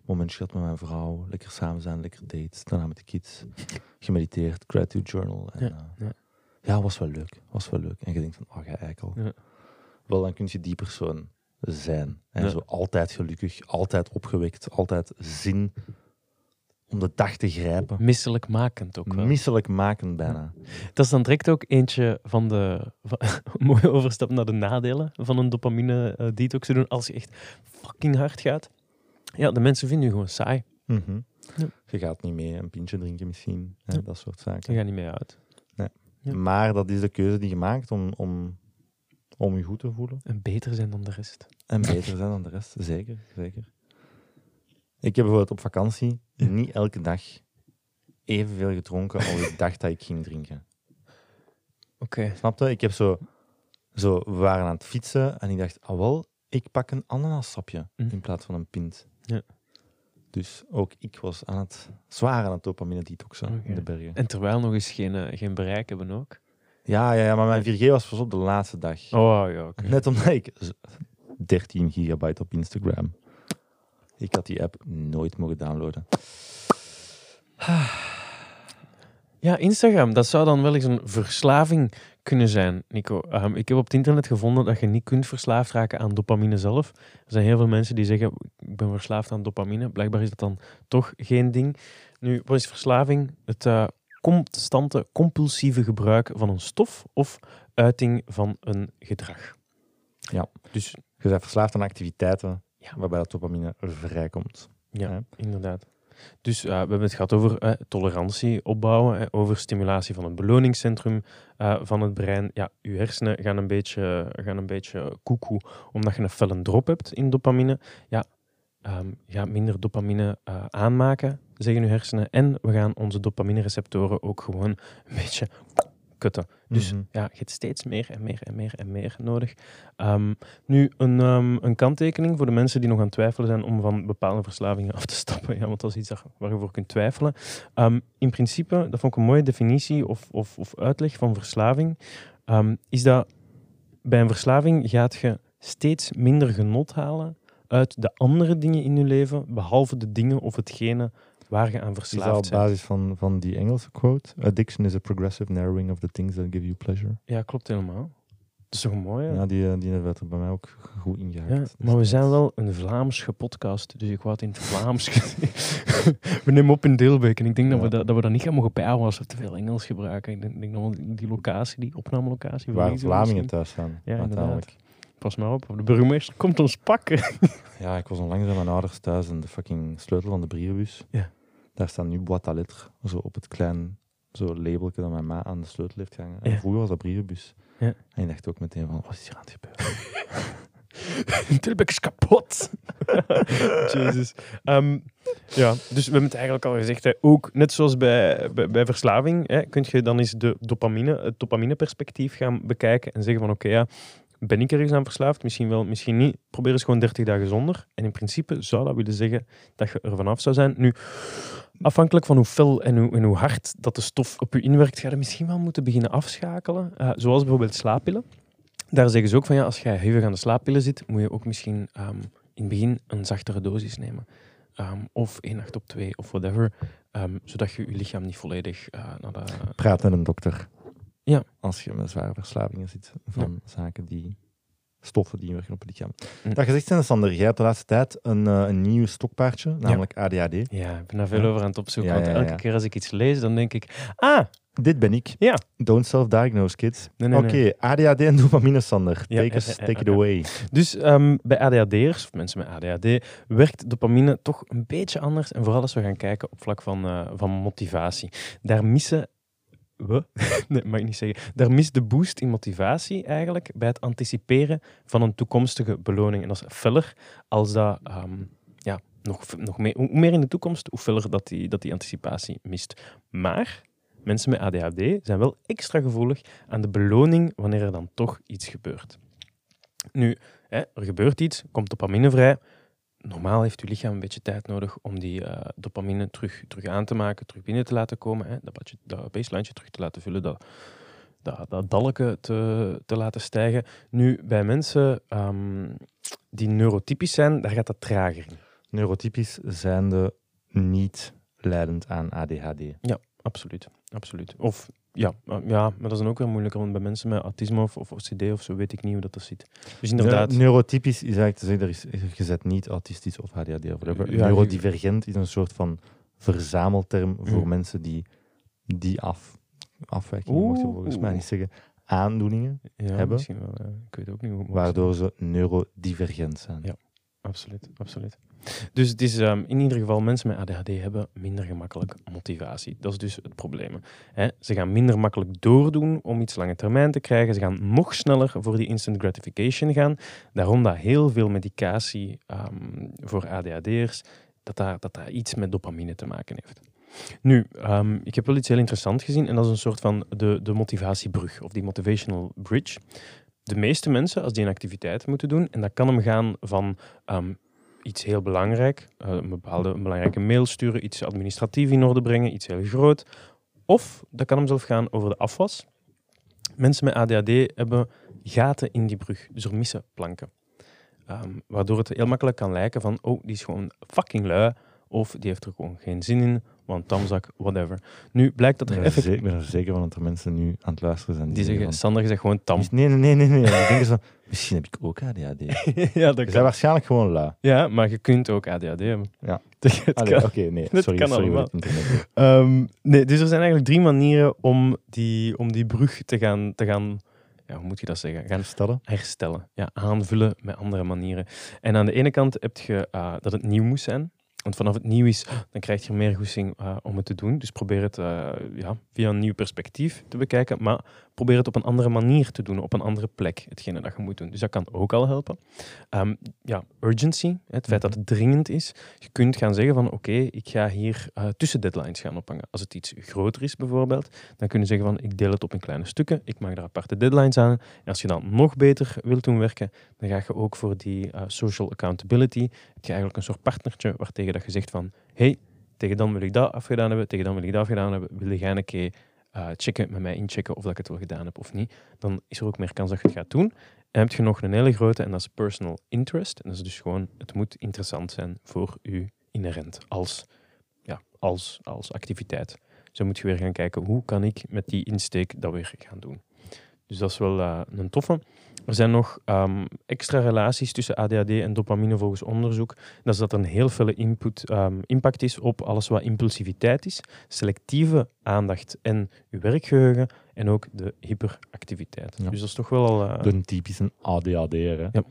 momentje gehad met mijn vrouw. Lekker samen zijn, lekker dates. Daarna met de kids. Gemediteerd, gratitude journal. En, ja, uh, ja. ja, was wel leuk. Was wel leuk. En je denkt van, oh, ga eikel. Ja. Wel, dan kun je die persoon zijn. En zo altijd gelukkig, altijd opgewekt, altijd zin om de dag te grijpen.
Misselijkmakend ook wel.
Misselijkmakend bijna.
Dat is dan direct ook eentje van de... Van, (laughs) mooie overstap naar de nadelen van een dopamine uh, detox te doen als je echt fucking hard gaat. Ja, de mensen vinden je gewoon saai.
Mm -hmm. ja. Je gaat niet mee een pintje drinken misschien, hè, dat soort zaken.
Je gaat niet mee uit.
Nee. Ja. Maar dat is de keuze die je maakt om, om, om je goed te voelen.
En beter zijn dan de rest.
En beter zijn dan de rest, zeker. zeker. Ik heb bijvoorbeeld op vakantie niet elke dag evenveel gedronken als ik dacht dat ik ging drinken.
Oké. Okay.
Snapte? Ik heb zo, zo, we waren aan het fietsen en ik dacht, ah wel, ik pak een ananassapje mm. in plaats van een pint.
Ja.
Dus ook ik was aan het zwaar aan het dopamine detoxen okay. in de bergen.
En terwijl nog eens geen, uh, geen bereik hebben ook?
Ja, ja, ja, maar mijn 4G was pas op de laatste dag.
Oh ja, okay.
Net omdat ik 13 gigabyte op Instagram ik had die app nooit mogen downloaden.
Ja, Instagram, dat zou dan wel eens een verslaving kunnen zijn, Nico. Um, ik heb op het internet gevonden dat je niet kunt verslaafd raken aan dopamine zelf. Er zijn heel veel mensen die zeggen, ik ben verslaafd aan dopamine. Blijkbaar is dat dan toch geen ding. Nu, wat is verslaving? Het uh, constante, compulsieve gebruik van een stof of uiting van een gedrag.
Ja, dus je bent verslaafd aan activiteiten ja. waarbij dat dopamine vrijkomt.
Ja, ja. inderdaad. Dus uh, we hebben het gehad over uh, tolerantie opbouwen, uh, over stimulatie van het beloningscentrum eh, van het brein. Ja, je hersenen gaan een beetje, gaan een beetje koekoe, omdat je een felle drop hebt in dopamine. Ja, um, ga minder dopamine aanmaken, zeggen je hersenen. En we gaan onze dopamine receptoren ook gewoon een beetje kutten. Dus mhm. ja, je hebt steeds meer en meer en meer en meer nodig. Ehm, nu, een, um, een kanttekening voor de mensen die nog aan het twijfelen zijn om van bepaalde verslavingen af te stappen. Ja, want dat is iets waar je voor kunt twijfelen. Um, in principe, dat vond ik een mooie definitie of, of, of uitleg van verslaving. is dat bij een verslaving gaat je steeds minder genot halen uit de andere dingen in je leven, behalve de dingen of hetgene waar je aan verslaafd
op basis van, van die Engelse quote? Addiction is a progressive narrowing of the things that give you pleasure.
Ja, klopt helemaal. Dat is toch mooi, hè?
Ja, die, eh, die werd er bij mij ook goed ingehaakt.
Ja,
Dus
maar we
dat-
zijn wel een Vlaamse podcast, dus ik wou het in het Vlaams (laughs) we nemen op in Deelbeek en ik denk dat, we dat, dat we dat niet gaan mogen bijhouden als we te veel Engels gebruiken. Ik denk, denk dat we die locatie, die opnamelocatie...
Waar Vlamingen thuis staan,
Ja,
uiteindelijk.
Pas maar op, de burgemeester komt ons pakken. (laughs)
Ja, ik was onlangs bij mijn ouders thuis en de fucking sleutel van de brievenbus.
Ja.
Daar staat nu boîte à lettres, zo op het klein zo labeltje dat mijn ma aan de sleutel heeft gehangen. En
Ja.
vroeger was dat brievenbus.
Ja.
En ik dacht ook meteen van, wat is hier aan het gebeuren? (laughs)
Deelbeek is kapot. (laughs) Jezus. Ehm, ja, dus we hebben het eigenlijk al gezegd. Hè, ook net zoals bij, bij, bij verslaving, hè, kun je dan eens de dopamine, het dopamineperspectief gaan bekijken en zeggen van oké, ja, ben ik ergens aan verslaafd? Misschien wel, misschien niet. Probeer eens gewoon 30 dagen zonder. En in principe zou dat willen zeggen dat je er vanaf zou zijn. Nu, afhankelijk van hoe fel en hoe, en hoe hard dat de stof op je inwerkt, ga je misschien wel moeten beginnen afschakelen. Eh, zoals bijvoorbeeld slaappillen. Daar zeggen ze ook van ja, als je hevig aan de slaappillen zit, moet je ook misschien ehm, in het begin een zachtere dosis nemen. Ehm, of één nacht op twee, of whatever. ehm, zodat je je lichaam niet volledig eh, naar de...
Praat met een dokter.
Ja.
Als je met zware verslavingen zit van zaken die stoffen die inwerken op het lichaam. Dat gezegd zijn, Sander, jij hebt de laatste tijd een, eh, een nieuw stokpaardje, namelijk ADHD.
Ja, ik ben daar veel
Ja.
over aan het opzoeken. Want elke keer als ik iets lees, dan denk ik... Ah,
Dit ben ik.
Ja.
Don't self-diagnose, kids.
nee, nee,
Oké,
nee.
ADHD en dopamine, Sander. Take,
ja,
it away.
Dus ehm, bij ADHD'ers, of mensen met ADHD, werkt dopamine toch een beetje anders. En vooral als we gaan kijken op vlak van, eh, van motivatie. Daar missen we, (laughs) nee, mag niet zeggen, daar mist de boost in motivatie eigenlijk bij het anticiperen van een toekomstige beloning. En dat is feller als dat, ehm, ja, nog, nog meer, hoe meer in de toekomst, hoe feller dat die, dat die anticipatie mist. Maar mensen met ADHD zijn wel extra gevoelig aan de beloning wanneer er dan toch iets gebeurt. Nu, hè, er gebeurt iets, komt dopamine vrij. Normaal heeft uw lichaam een beetje tijd nodig om die eh, dopamine terug, terug aan te maken, terug binnen te laten komen. Hè, dat, badje- dat baseline terug te laten vullen, dat, dat, dat dalken te, te laten stijgen. Nu, bij mensen ehm, die neurotypisch zijn, daar gaat dat trager in.
Neurotypisch zijnde niet leidend aan ADHD.
Absoluut, absoluut. Of ja, eh, ja, maar dat is dan ook weer moeilijker, want bij mensen met autisme of, of OCD of zo weet ik niet hoe dat, dat zit. Dus inderdaad,
Neu- neurotypisch is eigenlijk te zeggen, er is gezet niet autistisch of whatever.
Ja,
Neurodivergent is een soort van verzamelterm voor
Mm.
mensen die die af, afwijkingen, mag je volgens mij niet zeggen, aandoeningen,
ja,
hebben.
misschien wel. ik weet ook niet hoe
waardoor ze neurodivergent zijn.
Ja. Absoluut, absoluut. Dus het is ehm, in ieder geval, mensen met ADHD hebben minder gemakkelijk motivatie. Dat is dus het probleem. Ze gaan minder makkelijk doordoen om iets lange termijn te krijgen. Ze gaan nog sneller voor die instant gratification gaan. Daarom dat heel veel medicatie ehm, voor ADHD'ers, dat daar, dat daar iets met dopamine te maken heeft. Nu, ehm, ik heb wel iets heel interessants gezien en dat is een soort van de, de motivatiebrug of die motivational bridge. De meeste mensen, als die een activiteit moeten doen, en dat kan hem gaan van ehm, iets heel belangrijk, eh, een bepaalde een belangrijke mail sturen, iets administratief in orde brengen, iets heel groot. Of dat kan hem zelf gaan over de afwas. Mensen met ADHD hebben gaten in die brug, dus er missen planken. Ehm, waardoor het heel makkelijk kan lijken van, oh, die is gewoon fucking lui, of die heeft er gewoon geen zin in, want tamzak, whatever. Nu blijkt dat
Ik
er effectief...
ze- ik ben er zeker van dat er mensen nu aan het luisteren zijn.
Die zeggen,
van,
Sander, je zegt gewoon tam.
Nee, nee, nee, nee. denken zo, (laughs) misschien heb ik ook ADHD. (laughs)
Ja, dat
zijn waarschijnlijk gewoon lui.
Ja, maar je kunt ook ADHD hebben.
Ja. (laughs)
Kan.
Oké, nee,
Dat
sorry,
kan
sorry
allemaal. Ehm, nee, dus er zijn eigenlijk drie manieren om die, om die brug te gaan, te gaan ja, hoe moet je dat zeggen? Gaan
Herstellen.
herstellen. Ja, aanvullen met andere manieren. En aan de ene kant heb je eh, dat het nieuw moet zijn. Want vanaf het nieuw is, dan krijg je meer goesting eh, om het te doen. Dus probeer het eh, ja, via een nieuw perspectief te bekijken. Maar probeer het op een andere manier te doen, op een andere plek, hetgene dat je moet doen. Dus dat kan ook al helpen. Ehm, ja, urgency, het feit dat het dringend is. Je kunt gaan zeggen van oké, ik ga hier eh, tussen deadlines gaan ophangen. Als het iets groter is bijvoorbeeld, dan kun je zeggen van ik deel het op in kleine stukken, ik maak er aparte deadlines aan. En als je dan nog beter wilt doen werken, dan ga je ook voor die eh, social accountability, heb je eigenlijk een soort partnertje waartegen dat je zegt van hey, tegen dan wil ik dat afgedaan hebben, tegen dan wil ik dat afgedaan hebben, wil jij een keer eh, checken, met mij inchecken of dat ik het wel gedaan heb of niet, dan is er ook meer kans dat je het gaat doen. En heb je nog een hele grote, en dat is personal interest. En dat is dus gewoon, het moet interessant zijn voor u inherent als, ja, als, als activiteit. Zo moet je weer gaan kijken, hoe kan ik met die insteek dat weer gaan doen. Dus dat is wel eh, een toffe. Er zijn nog ehm, extra relaties tussen ADHD en dopamine volgens onderzoek. Dat is dat er een heel felle input, ehm, impact is op alles wat impulsiviteit is, selectieve aandacht en uw werkgeheugen en ook de hyperactiviteit.
Ja.
Dus dat is toch wel al... eh,
De typische ADHD'er, hè?
Ja.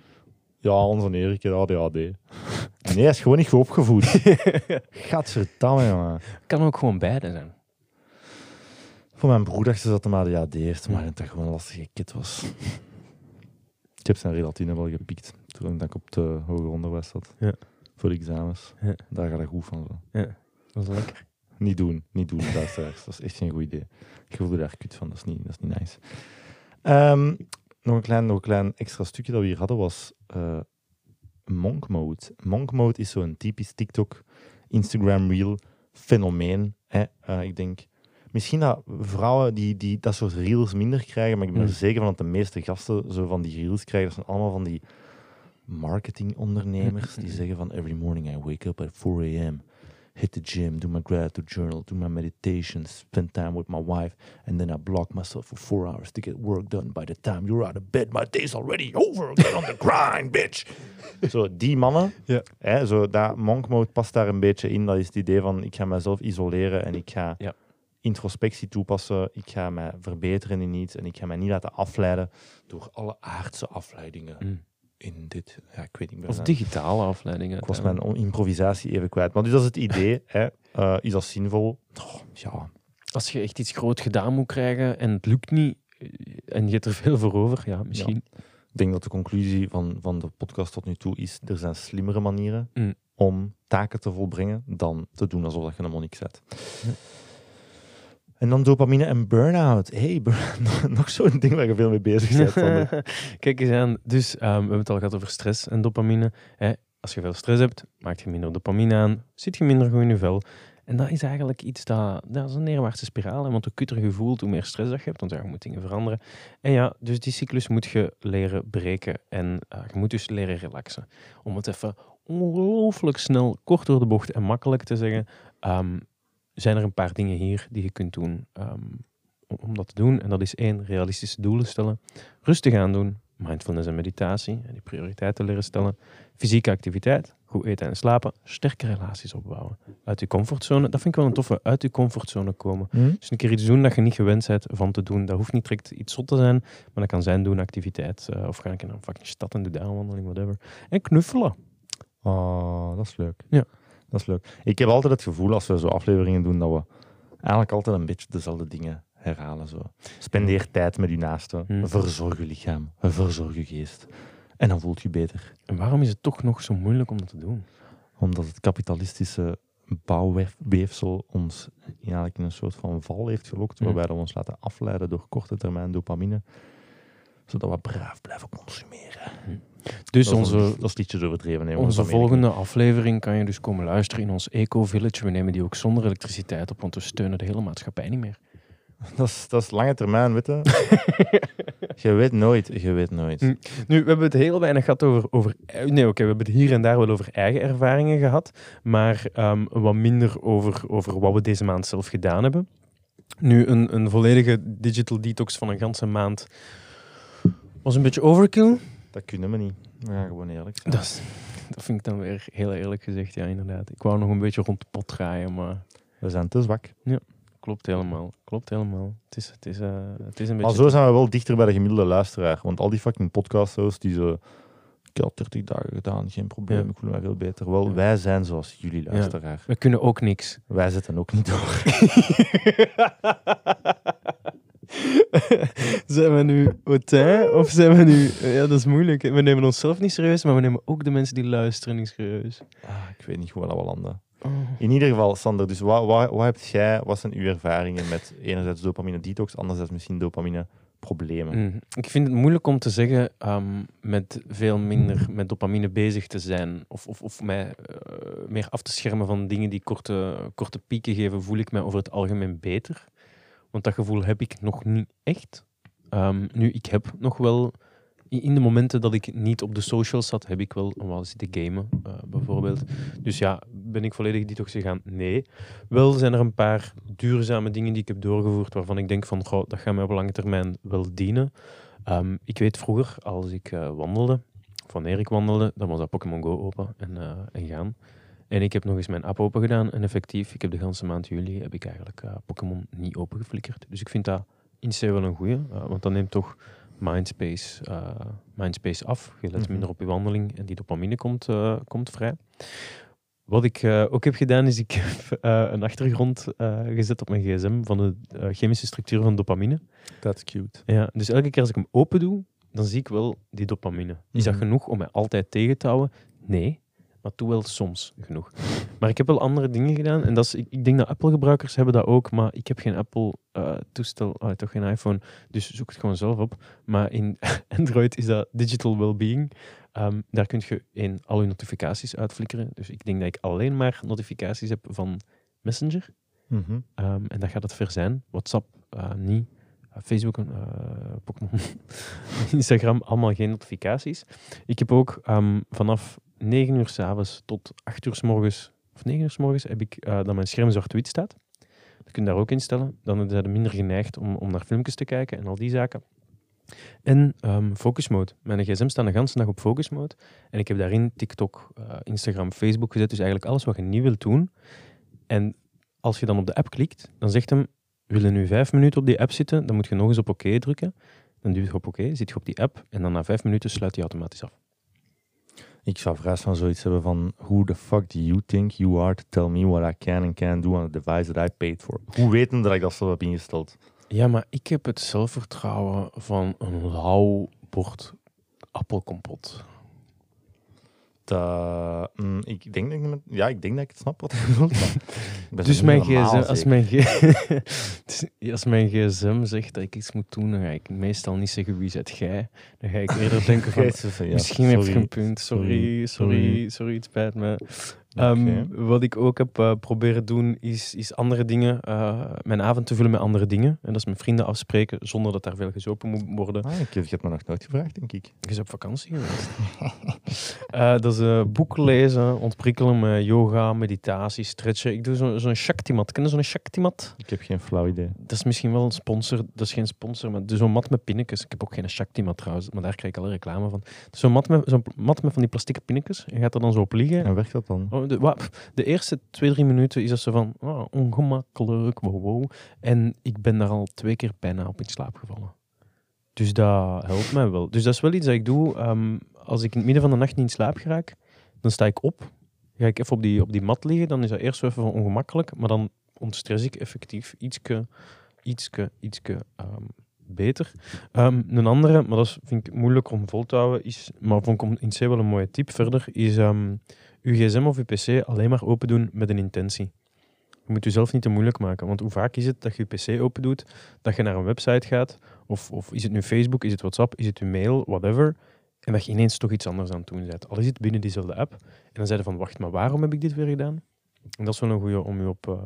Ja, onze Erik heeft ADHD. (laughs) Nee, hij is gewoon niet goed opgevoed. (laughs) Gadverdamme, jongen.
kan ook gewoon beide zijn.
Voor mijn broer dacht ze dat hij ADHD heeft, maar dat gewoon een lastige kid was. Ik heb zijn relatine wel gepikt toen ik op de hoger onderwijs zat.
Ja.
Voor de examens.
Ja.
Daar gaat hij goed van. Zo.
Dat is lekker.
Niet doen, niet doen, luisteraars. Dat is echt geen goed idee. Ik voelde daar kut van, dat is niet, dat is niet nice. Ehm, nog, een klein, nog een klein extra stukje dat we hier hadden was eh, Monk Mode. Monk Mode is zo'n typisch TikTok, Instagram Reel fenomeen. Hè? Eh, ik denk, misschien dat vrouwen die, die dat soort reels minder krijgen, maar ik ben er
Mm.
zeker van dat de meeste gasten zo van die reels krijgen. Dat zijn allemaal van die marketingondernemers die (laughs) zeggen van every morning I wake up at 4 a.m hit the gym, do my gratitude journal, do my meditation, spend time with my wife, and then I block myself for four hours to get work done. By the time you're out of bed, my day's already over. Get on the grind, bitch. (laughs) Zo, die mannen,
Ja.
hè, zo, dat monk mode past daar een beetje in. Dat is het idee van, ik ga mezelf isoleren en ik ga
Ja.
Introspectie toepassen. Ik ga mij verbeteren in iets en ik ga mij niet laten afleiden door alle aardse afleidingen
Mm.
in dit. Ja, ik weet niet meer.
Of digitale afleidingen.
Ik was mijn on- improvisatie even kwijt. Maar dus dat is het idee. (laughs) Hè. Eh, is dat zinvol? Oh, ja.
Als je echt iets groot gedaan moet krijgen en het lukt niet eh, en je hebt er veel voor over, ja, misschien.
Ik denk dat de conclusie van, van de podcast tot nu toe is: er zijn slimmere manieren
Mm.
om taken te volbrengen dan te doen alsof dat je een monnik zet.
Ja.
En dan dopamine en burn-out. Hey, (laughs) nog zo'n ding waar je veel mee bezig bent. (laughs)
Kijk eens aan. Dus ehm, we hebben het al gehad over stress en dopamine. Als je veel stress hebt, maakt je minder dopamine aan, zit je minder goed in je vel. En dat is eigenlijk iets dat, dat is een neerwaartse spiraal. Hè, want hoe kutter je voelt, hoe meer stress dat je hebt. Want je moet dingen veranderen. En ja, dus die cyclus moet je leren breken. En eh, je moet dus leren relaxen. Om het even ongelooflijk snel, kort door de bocht en makkelijk te zeggen. ehm, zijn er een paar dingen hier die je kunt doen ehm, om, dat te doen. En dat is één, realistische doelen stellen. Rustig aan doen. Mindfulness en meditatie. En die prioriteiten leren stellen. Fysieke activiteit. Goed eten en slapen. Sterke relaties opbouwen. Uit je comfortzone. Dat vind ik wel een toffe. Uit je comfortzone komen. Dus een keer iets doen dat je niet gewend bent van te doen. Dat hoeft niet direct iets zot te zijn. Maar dat kan zijn doen activiteit. eh, of ga ik naar een fucking stad en doe daar een wandeling, whatever. En knuffelen.
Oh, dat is leuk.
Ja.
Dat is leuk. Ik heb altijd het gevoel als we zo afleveringen doen dat we eigenlijk altijd een beetje dezelfde dingen herhalen. Zo. Spendeer tijd met je naaste.
Hmm.
Verzorg je lichaam. Verzorg je geest. En dan voelt je beter.
En waarom is het toch nog zo moeilijk om dat te doen?
Omdat het kapitalistische bouwweefsel ons eigenlijk in een soort van val heeft gelokt.
Hmm.
Waarbij we ons laten afleiden door korte termijn dopamine. Zodat we braaf blijven consumeren.
Dus
dat,
onze,
een, dat is overdreven.
Onze volgende aflevering kan je dus komen luisteren in ons Eco-village. We nemen die ook zonder elektriciteit op, want we steunen de hele maatschappij niet meer. (laughs)
Dat is, dat is lange termijn, weet je. (laughs) je weet nooit, je weet nooit.
Hm. Nu, we hebben het heel weinig gehad over... over eh, nee, oké, we hebben het hier en daar wel over eigen ervaringen gehad, maar ehm, wat minder over, over wat we deze maand zelf gedaan hebben. Nu, een, een volledige digital detox van een ganse maand was een beetje overkill.
Dat kunnen we niet. We gaan gewoon eerlijk zijn.
Dat, is- dat vind ik dan weer heel eerlijk gezegd, ja, inderdaad. Ik wou nog een beetje rond de pot draaien, maar...
We zijn te zwak.
Klopt helemaal. Klopt helemaal. Het is, het is, eh, het is een
Maar
beetje...
zo zijn we wel dichter bij de gemiddelde luisteraar. Want al die fucking podcast-hosts die zo... Ik al 30 dagen gedaan, geen probleem,
Ja.
ik voel me veel beter. Wel,
Ja.
wij zijn zoals jullie luisteraar.
We kunnen ook niks.
Wij zitten ook niet door. (laughs) (laughs)
zijn we nu autain of zijn we nu... Ja, dat is moeilijk. We nemen onszelf niet serieus, maar we nemen ook de mensen die luisteren niet serieus.
Ah, ik weet niet hoe we landen.
Oh.
In ieder geval, Sander, dus wat, wat, wat heb jij, wat zijn uw ervaringen met enerzijds dopamine detox, anderzijds misschien dopamine problemen?
Mm. Ik vind het moeilijk om te zeggen ehm, met veel minder met dopamine bezig te zijn. Of, of, of mij eh, meer af te schermen van dingen die korte, korte pieken geven, voel ik mij over het algemeen beter. Want dat gevoel heb ik nog niet echt. Ehm, nu, ik heb nog wel... In de momenten dat ik niet op de socials zat, heb ik wel wat zitten gamen, eh, bijvoorbeeld. Dus ja, ben ik volledig detox gegaan? Nee. Wel zijn er een paar duurzame dingen die ik heb doorgevoerd waarvan ik denk van, goh, dat gaat mij op lange termijn wel dienen. Ehm, ik weet vroeger, als ik uh, wandelde, wanneer ik wandelde, dan was dat Pokémon Go open en, uh, en gaan. En ik heb nog eens mijn app open gedaan en effectief, ik heb de hele maand juli heb ik eigenlijk uh, Pokémon niet opengeflikkerd. Dus ik vind dat in C wel een goeie, want dat neemt toch mindspace, mindspace af. Je let mhm. minder op je wandeling en die dopamine komt, komt vrij. Wat ik ook heb gedaan, is ik (laughs) heb een achtergrond gezet op mijn gsm van de chemische structuur van dopamine.
That's cute.
Ja, dus elke keer als ik hem open doe, dan zie ik wel die dopamine. Is dat mhm. genoeg om mij altijd tegen te houden? Nee, maar toe wel soms genoeg. Maar ik heb wel andere dingen gedaan. En dat is, ik, ik denk dat Apple-gebruikers hebben dat ook, maar ik heb geen Apple-toestel, uh, toch geen iPhone, dus zoek het gewoon zelf op. Maar in (laughs) Android is dat digital well-being. Um, daar kun je in al je notificaties uitflikkeren. Dus ik denk dat ik alleen maar notificaties heb van Messenger. Mm -hmm. um, en dat gaat het ver zijn. WhatsApp uh, niet. Uh, Facebook, uh, Pokémon, (laughs) Instagram, allemaal geen notificaties. Ik heb ook um, vanaf 9 uur s'avonds tot 8 uur s morgens, of 9 uur s morgens, heb ik uh, dat mijn scherm zwart-wit staat. Dat kun je daar ook instellen. Dan zijn ze minder geneigd om, om naar filmpjes te kijken en al die zaken. En um, focus mode. Mijn gsm staat de hele dag op focus mode. En ik heb daarin TikTok, uh, Instagram, Facebook gezet. Dus eigenlijk alles wat je niet wilt doen. En als je dan op de app klikt, dan zegt hem, wil je nu vijf minuten op die app zitten? Dan moet je nog eens op oké drukken. Dan duw je op oké, zit je op die app. En dan na vijf minuten sluit hij automatisch af.
Ik zou vrij van zoiets hebben van who the fuck do you think you are to tell me what I can and can't do on a device that I paid for? Hoe weten dat ik dat zo heb ingesteld?
Ja, maar ik heb het zelfvertrouwen van een lauw bord appelkompot.
Dat, mm, ik, denk dat ik, ja, ik denk dat ik het snap wat je bedoelt.
dus mijn gsm, als, mijn (laughs) dus als mijn gsm zegt dat ik iets moet doen, dan ga ik meestal niet zeggen wie zet jij. Dan ga ik eerder (laughs) denken van, misschien heb je een punt, sorry, sorry, sorry, sorry, het spijt me. Um, Wat ik ook heb uh, proberen doen, is, is andere dingen, uh, mijn avond te vullen met andere dingen. En dat is met vrienden afspreken, zonder dat daar veel gezopen moet worden.
Ah, ik heb, je me nog nooit gevraagd, denk ik.
Je is op vakantie geweest. uh, (laughs) dat is boeken lezen, ontprikkelen met yoga, meditatie, stretchen. Ik doe zo'n zo Shakti-mat. Ken je zo'n Shakti-mat?
Ik heb geen flauw idee.
Dat is misschien wel een sponsor. Dat is geen sponsor, maar zo'n mat met pinnetjes. Ik heb ook geen Shakti-mat trouwens, maar daar krijg ik alle reclame van. Zo'n mat, met, zo'n mat met van die plastieke pinnetjes. Je gaat er dan zo op liggen.
En werkt dat dan?
Oh, de, de, eerste twee, drie minuten is dat zo van oh, ongemakkelijk, wow. En ik ben daar al twee keer bijna op in slaap gevallen. Dus dat helpt mij wel. Dus dat is wel iets dat ik doe. Um, als ik in het midden van de nacht niet in slaap geraak, dan sta ik op. Ga ik even op die, op die mat liggen, dan is dat eerst even ongemakkelijk. Maar dan ontstress ik effectief ietske, ietske, ietske um, beter. Um, een andere, maar dat vind ik moeilijk om vol te houden, is, maar vond ik in C wel een mooie tip verder, is uw gsm of uw pc alleen maar open doen met een intentie. Je moet jezelf niet te moeilijk maken, want hoe vaak is het dat je je pc open doet, dat je naar een website gaat, of, of is het nu Facebook, is het WhatsApp, is het uw mail, whatever, en dat je ineens toch iets anders aan het doen bent. Al is het binnen diezelfde app, en dan zei je van, wacht, maar waarom heb ik dit weer gedaan? En dat is wel een goede om je op... Uh,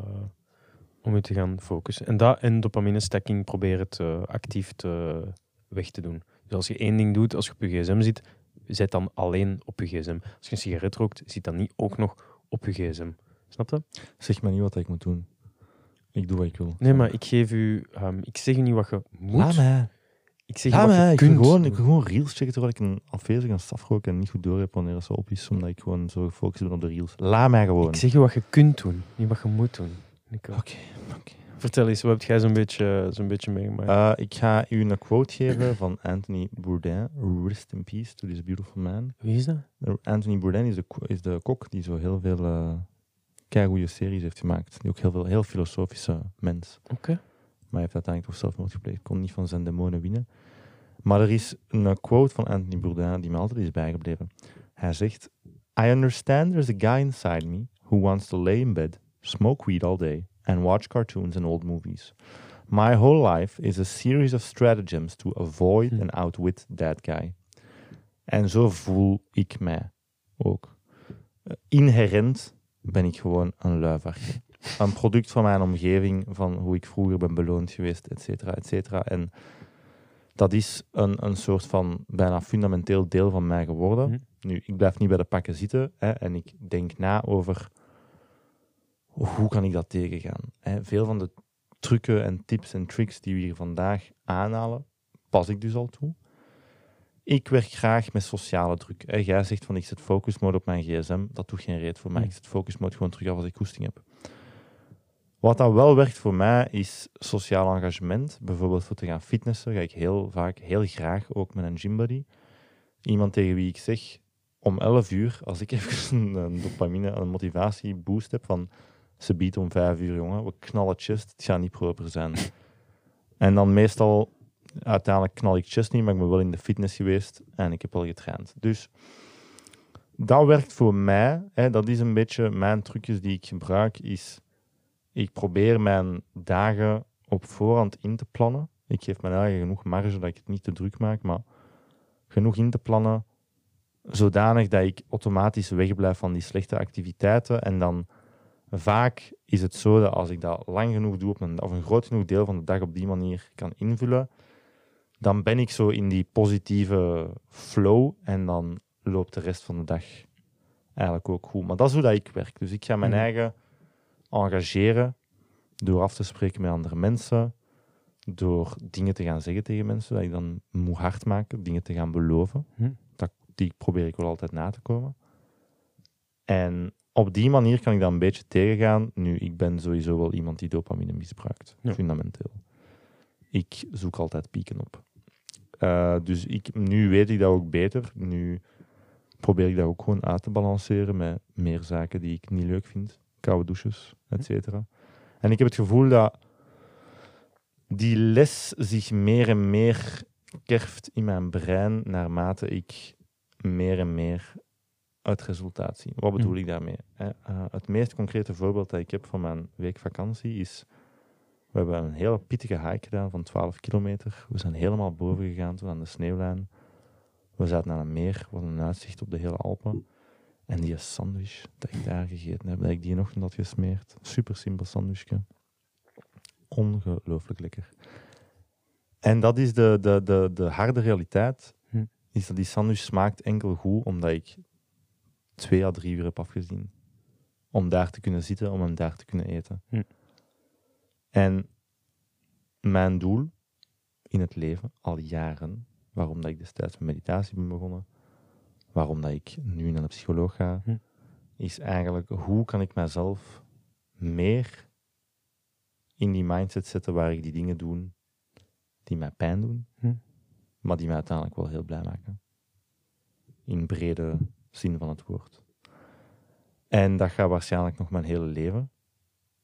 om je te gaan focussen. En dat en dopamine stacking proberen te actief te, weg te doen. Dus als je één ding doet, als je op je gsm zit, zet dan alleen op je gsm. Als je een sigaret rookt, zit dan niet ook nog op je gsm. Snap je?
Zeg maar niet wat ik moet doen. Ik doe wat ik wil.
Nee, maar ik geef u... Um, ik zeg u niet wat je moet.
Laat mij.
Ik zeg Laat mij.
Ik wil gewoon, ik gewoon reels checken terwijl ik een afwezig aan staf rook en niet goed door heb wanneer het zo op is, omdat ik gewoon zo gefocust ben op de reels. Laat mij gewoon.
Ik zeg je wat je kunt doen, niet wat je moet doen.
Oké, oké.
Vertel eens, wat heb jij zo'n beetje, zo'n beetje meegemaakt?
Uh, ik ga u een quote geven van Anthony Bourdain. Rest in peace to this beautiful man.
Wie is dat?
Anthony Bourdain is de, is de kok die zo heel veel uh, goede series heeft gemaakt. Die ook heel veel heel filosofische mens.
Oké. Okay.
Maar hij heeft uiteindelijk toch zelfmoord gepleegd. Kon niet van zijn demonen winnen. Maar er is een quote van Anthony Bourdain die me altijd is bijgebleven. Hij zegt: I understand there's a guy inside me who wants to lay in bed, smoke weed all day and watch cartoons and old movies. My whole life is a series of stratagems to avoid hm. and outwit that guy. En zo voel ik mij ook. Uh, inherent ben ik gewoon een luivaartje. Een product van mijn omgeving, van hoe ik vroeger ben beloond geweest, et cetera, et cetera. En dat is een, een soort van bijna fundamenteel deel van mij geworden. Hm. Nu, ik blijf niet bij de pakken zitten hè, en ik denk na over hoe kan ik dat tegengaan? Veel van de trucken en tips en tricks die we hier vandaag aanhalen, pas ik dus al toe. Ik werk graag met sociale druk. Hè. Jij zegt van ik zet focusmode op mijn gsm. Dat doet geen reet voor mij.
Hm.
Ik zet focusmode gewoon terug af als ik koesting heb. Wat dan wel werkt voor mij is sociaal engagement. Bijvoorbeeld voor te gaan fitnessen ga ik heel vaak, heel graag ook met een gymbuddy. Iemand tegen wie ik zeg om 11 uur, als ik (laughs) even een, een dopamine, een motivatieboost heb van ze biedt om 5 uur, jongen, we knallen chest, het gaat niet proper zijn. (laughs) en dan meestal, uiteindelijk knal ik chest niet, maar ik ben wel in de fitness geweest en ik heb al getraind. Dus dat werkt voor mij. Hè, dat is een beetje mijn trucjes die ik gebruik, is ik probeer mijn dagen op voorhand in te plannen. Ik geef mijn eigen genoeg marge dat ik het niet te druk maak, maar genoeg in te plannen, zodanig dat ik automatisch wegblijf van die slechte activiteiten. En dan vaak is het zo dat als ik dat lang genoeg doe, op een, of een groot genoeg deel van de dag op die manier kan invullen, dan ben ik zo in die positieve flow en dan loopt de rest van de dag eigenlijk ook goed. Maar dat is hoe dat ik werk. Dus ik ga mijn
Mhm.
eigen engageren door af te spreken met andere mensen, door dingen te gaan zeggen tegen mensen dat ik dan moet hard maken, dingen te gaan beloven.
Hm.
Dat, die probeer ik wel altijd na te komen. En op die manier kan ik dat een beetje tegengaan. Nu, ik ben sowieso wel iemand die dopamine misbruikt,
Ja.
fundamenteel. Ik zoek altijd pieken op. Eh, dus ik, nu weet ik dat ook beter. Nu probeer ik dat ook gewoon uit te balanceren met meer zaken die ik niet leuk vind. Koude douches, et cetera. En ik heb het gevoel dat die les zich meer en meer kerft in mijn brein naarmate ik meer en meer het resultaat. Wat bedoel
Mhm.
ik daarmee? Eh, het meest concrete voorbeeld dat ik heb van mijn week vakantie is... We hebben een hele pittige hike gedaan van 12 kilometer. We zijn helemaal boven gegaan tot aan de sneeuwlijn. We zaten aan een meer, wat een uitzicht op de hele Alpen. En die sandwich dat ik daar gegeten heb, dat ik die nog had gesmeerd. Super simpel sandwichje. Ongelooflijk lekker. En dat is de, de, de, de harde realiteit.
Hm.
Is dat die sandwich smaakt enkel goed omdat ik twee à drie uur heb afgezien. Om daar te kunnen zitten, om hem daar te kunnen eten.
Hm.
En mijn doel in het leven, al jaren, waarom dat ik destijds met meditatie ben begonnen, waarom dat ik nu naar de psycholoog ga,
Hm.
is eigenlijk hoe kan ik mezelf meer in die mindset zetten waar ik die dingen doe die mij pijn doen,
Hm.
maar die mij uiteindelijk wel heel blij maken. In brede zin van het woord. En dat gaat waarschijnlijk nog mijn hele leven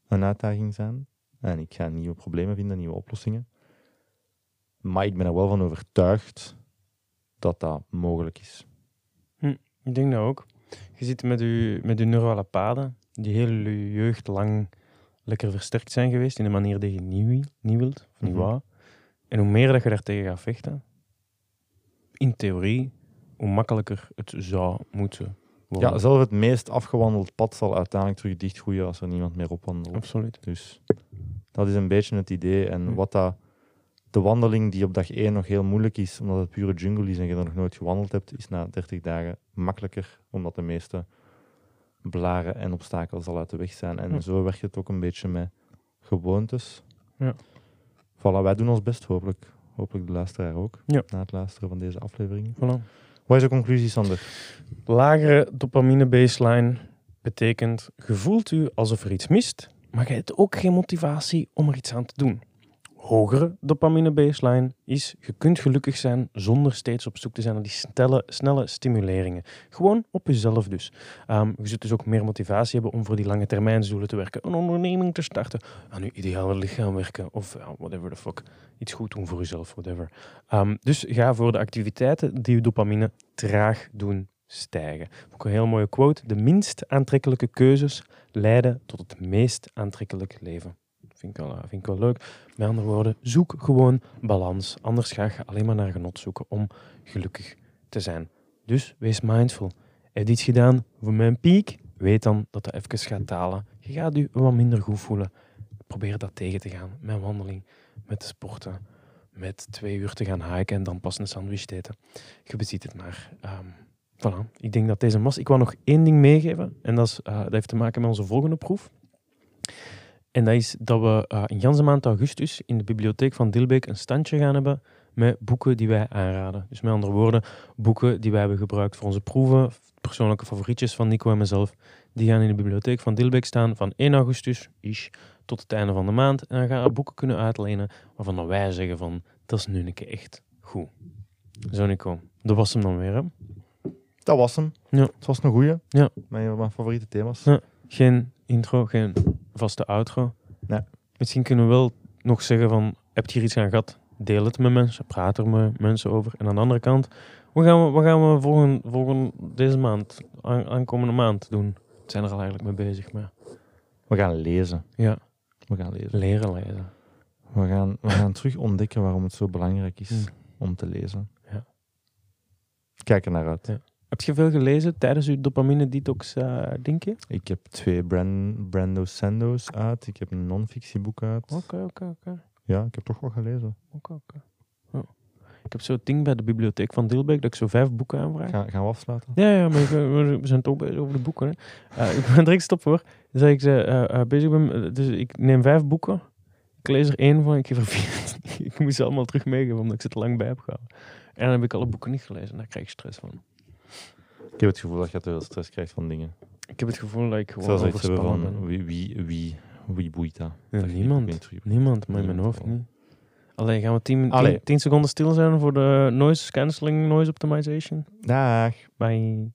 een uitdaging zijn. En ik ga nieuwe problemen vinden, nieuwe oplossingen. Maar ik ben er wel van overtuigd dat dat mogelijk is.
Ik denk dat ook. Je zit met je, met je neurale paden, die heel je jeugd lang lekker versterkt zijn geweest in de manier die je niet, niet wilt, of niet
Mhm.
wou. En hoe meer dat je daartegen gaat vechten, in theorie, hoe makkelijker het zou moeten worden.
Ja, zelf het meest afgewandeld pad zal uiteindelijk terug dichtgroeien als er niemand meer opwandelt.
absoluut.
Dus dat is een beetje het idee. En wat dat, de wandeling die op dag 1 nog heel moeilijk is, omdat het pure jungle is en je er nog nooit gewandeld hebt, is na 30 dagen makkelijker, omdat de meeste blaren en obstakels al uit de weg zijn. En zo werkt het ook een beetje met gewoontes.
Ja.
Voilà, wij doen ons best, hopelijk. Hopelijk de luisteraar ook,
Ja.
na het luisteren van deze aflevering.
Voilà.
Wat is de conclusie, Sander?
Lagere dopamine baseline betekent, je voelt u alsof er iets mist, maar je hebt ook geen motivatie om er iets aan te doen. Hogere dopamine baseline is, je kunt gelukkig zijn zonder steeds op zoek te zijn naar die snelle, snelle stimuleringen. Gewoon op jezelf dus. Ehm, je zult dus ook meer motivatie hebben om voor die lange termijnsdoelen te werken. Een onderneming te starten, aan je ideale lichaam werken of whatever the fuck. Iets goed doen voor jezelf, whatever. Ehm, dus ga voor de activiteiten die je dopamine traag doen stijgen. Ook een heel mooie quote. De minst aantrekkelijke keuzes leiden tot het meest aantrekkelijk leven. Vind ik wel, eh, ik leuk. Met andere woorden, zoek gewoon balans. Anders ga je alleen maar naar genot zoeken om gelukkig te zijn. Dus wees mindful. Heb je iets gedaan voor mijn piek? Weet dan dat dat even gaat dalen. Je gaat je wat minder goed voelen. Probeer dat tegen te gaan. Met wandeling, met sporten, met twee uur te gaan hiken en dan pas een sandwich te eten. Je beziet het maar. Ehm, voilà. Ik denk dat deze mas... Ik wou nog één ding meegeven. En dat, is, eh, dat heeft te maken met onze volgende proef. En dat is dat we uh, in ganse maand augustus in de bibliotheek van Dilbeek een standje gaan hebben met boeken die wij aanraden. Dus met andere woorden, boeken die wij hebben gebruikt voor onze proeven, persoonlijke favorietjes van Nico en mezelf, die gaan in de bibliotheek van Dilbeek staan van 1 augustus ish, tot het einde van de maand. En dan gaan we boeken kunnen uitlenen waarvan wij zeggen van, dat is nu een keer echt goed. Zo Nico, dat was hem dan weer hè?
Dat was hem.
Ja.
Het was een goeie.
Ja.
Mijn, mijn favoriete thema's.
Ja. Geen intro, geen vaste outro.
Nee.
Misschien kunnen we wel nog zeggen van, heb je hier iets aan gehad? Deel het met mensen, praat er met mensen over. En aan de andere kant, wat gaan we, wat gaan we volgende, volgende, deze maand, aan, aankomende maand doen? We zijn er al eigenlijk mee bezig, maar
We gaan lezen.
ja,
We gaan lezen.
leren lezen.
We gaan, we gaan terug ontdekken waarom het zo belangrijk is
Mm.
om te lezen.
Ja.
Kijk er naar uit.
Ja. Heb je veel gelezen tijdens je dopamine detox, eh denk je?
Ik heb twee Bran, Brando Sando's uit. Ik heb een non-fictieboek uit.
Oké, oké, oké.
Ja, ik heb toch wel gelezen.
Oké, oké. Ik heb zo'n ding bij de bibliotheek van Dilbeek dat ik zo vijf boeken aanvraag.
Gaan, gaan we afsluiten?
Ja, ja, maar we we zijn toch bezig over de boeken. Hè. Eh, ik ben direct stop hoor. Dus ik ze, eh, bezig ben, dus ik neem vijf boeken. Ik lees er één van, ik geef er vier. (laughs) ik moet ze allemaal terug meegeven omdat ik ze te lang bij heb gehouden. En dan heb ik alle boeken niet gelezen. Daar krijg ik stress van.
Ik heb het gevoel dat je te veel stress krijgt van dingen.
Ik heb het gevoel dat ik gewoon
Zelfs hebben
overspannen
van
ben.
wie, wie, wie, wie boeit dat?
Ja, niemand. Niemand, maar in mijn
Niemand
hoofd niet. Allee, gaan we tien,
Allee.
tien, tien seconden stil zijn voor de noise cancelling, noise optimization?
Dag.
Bye.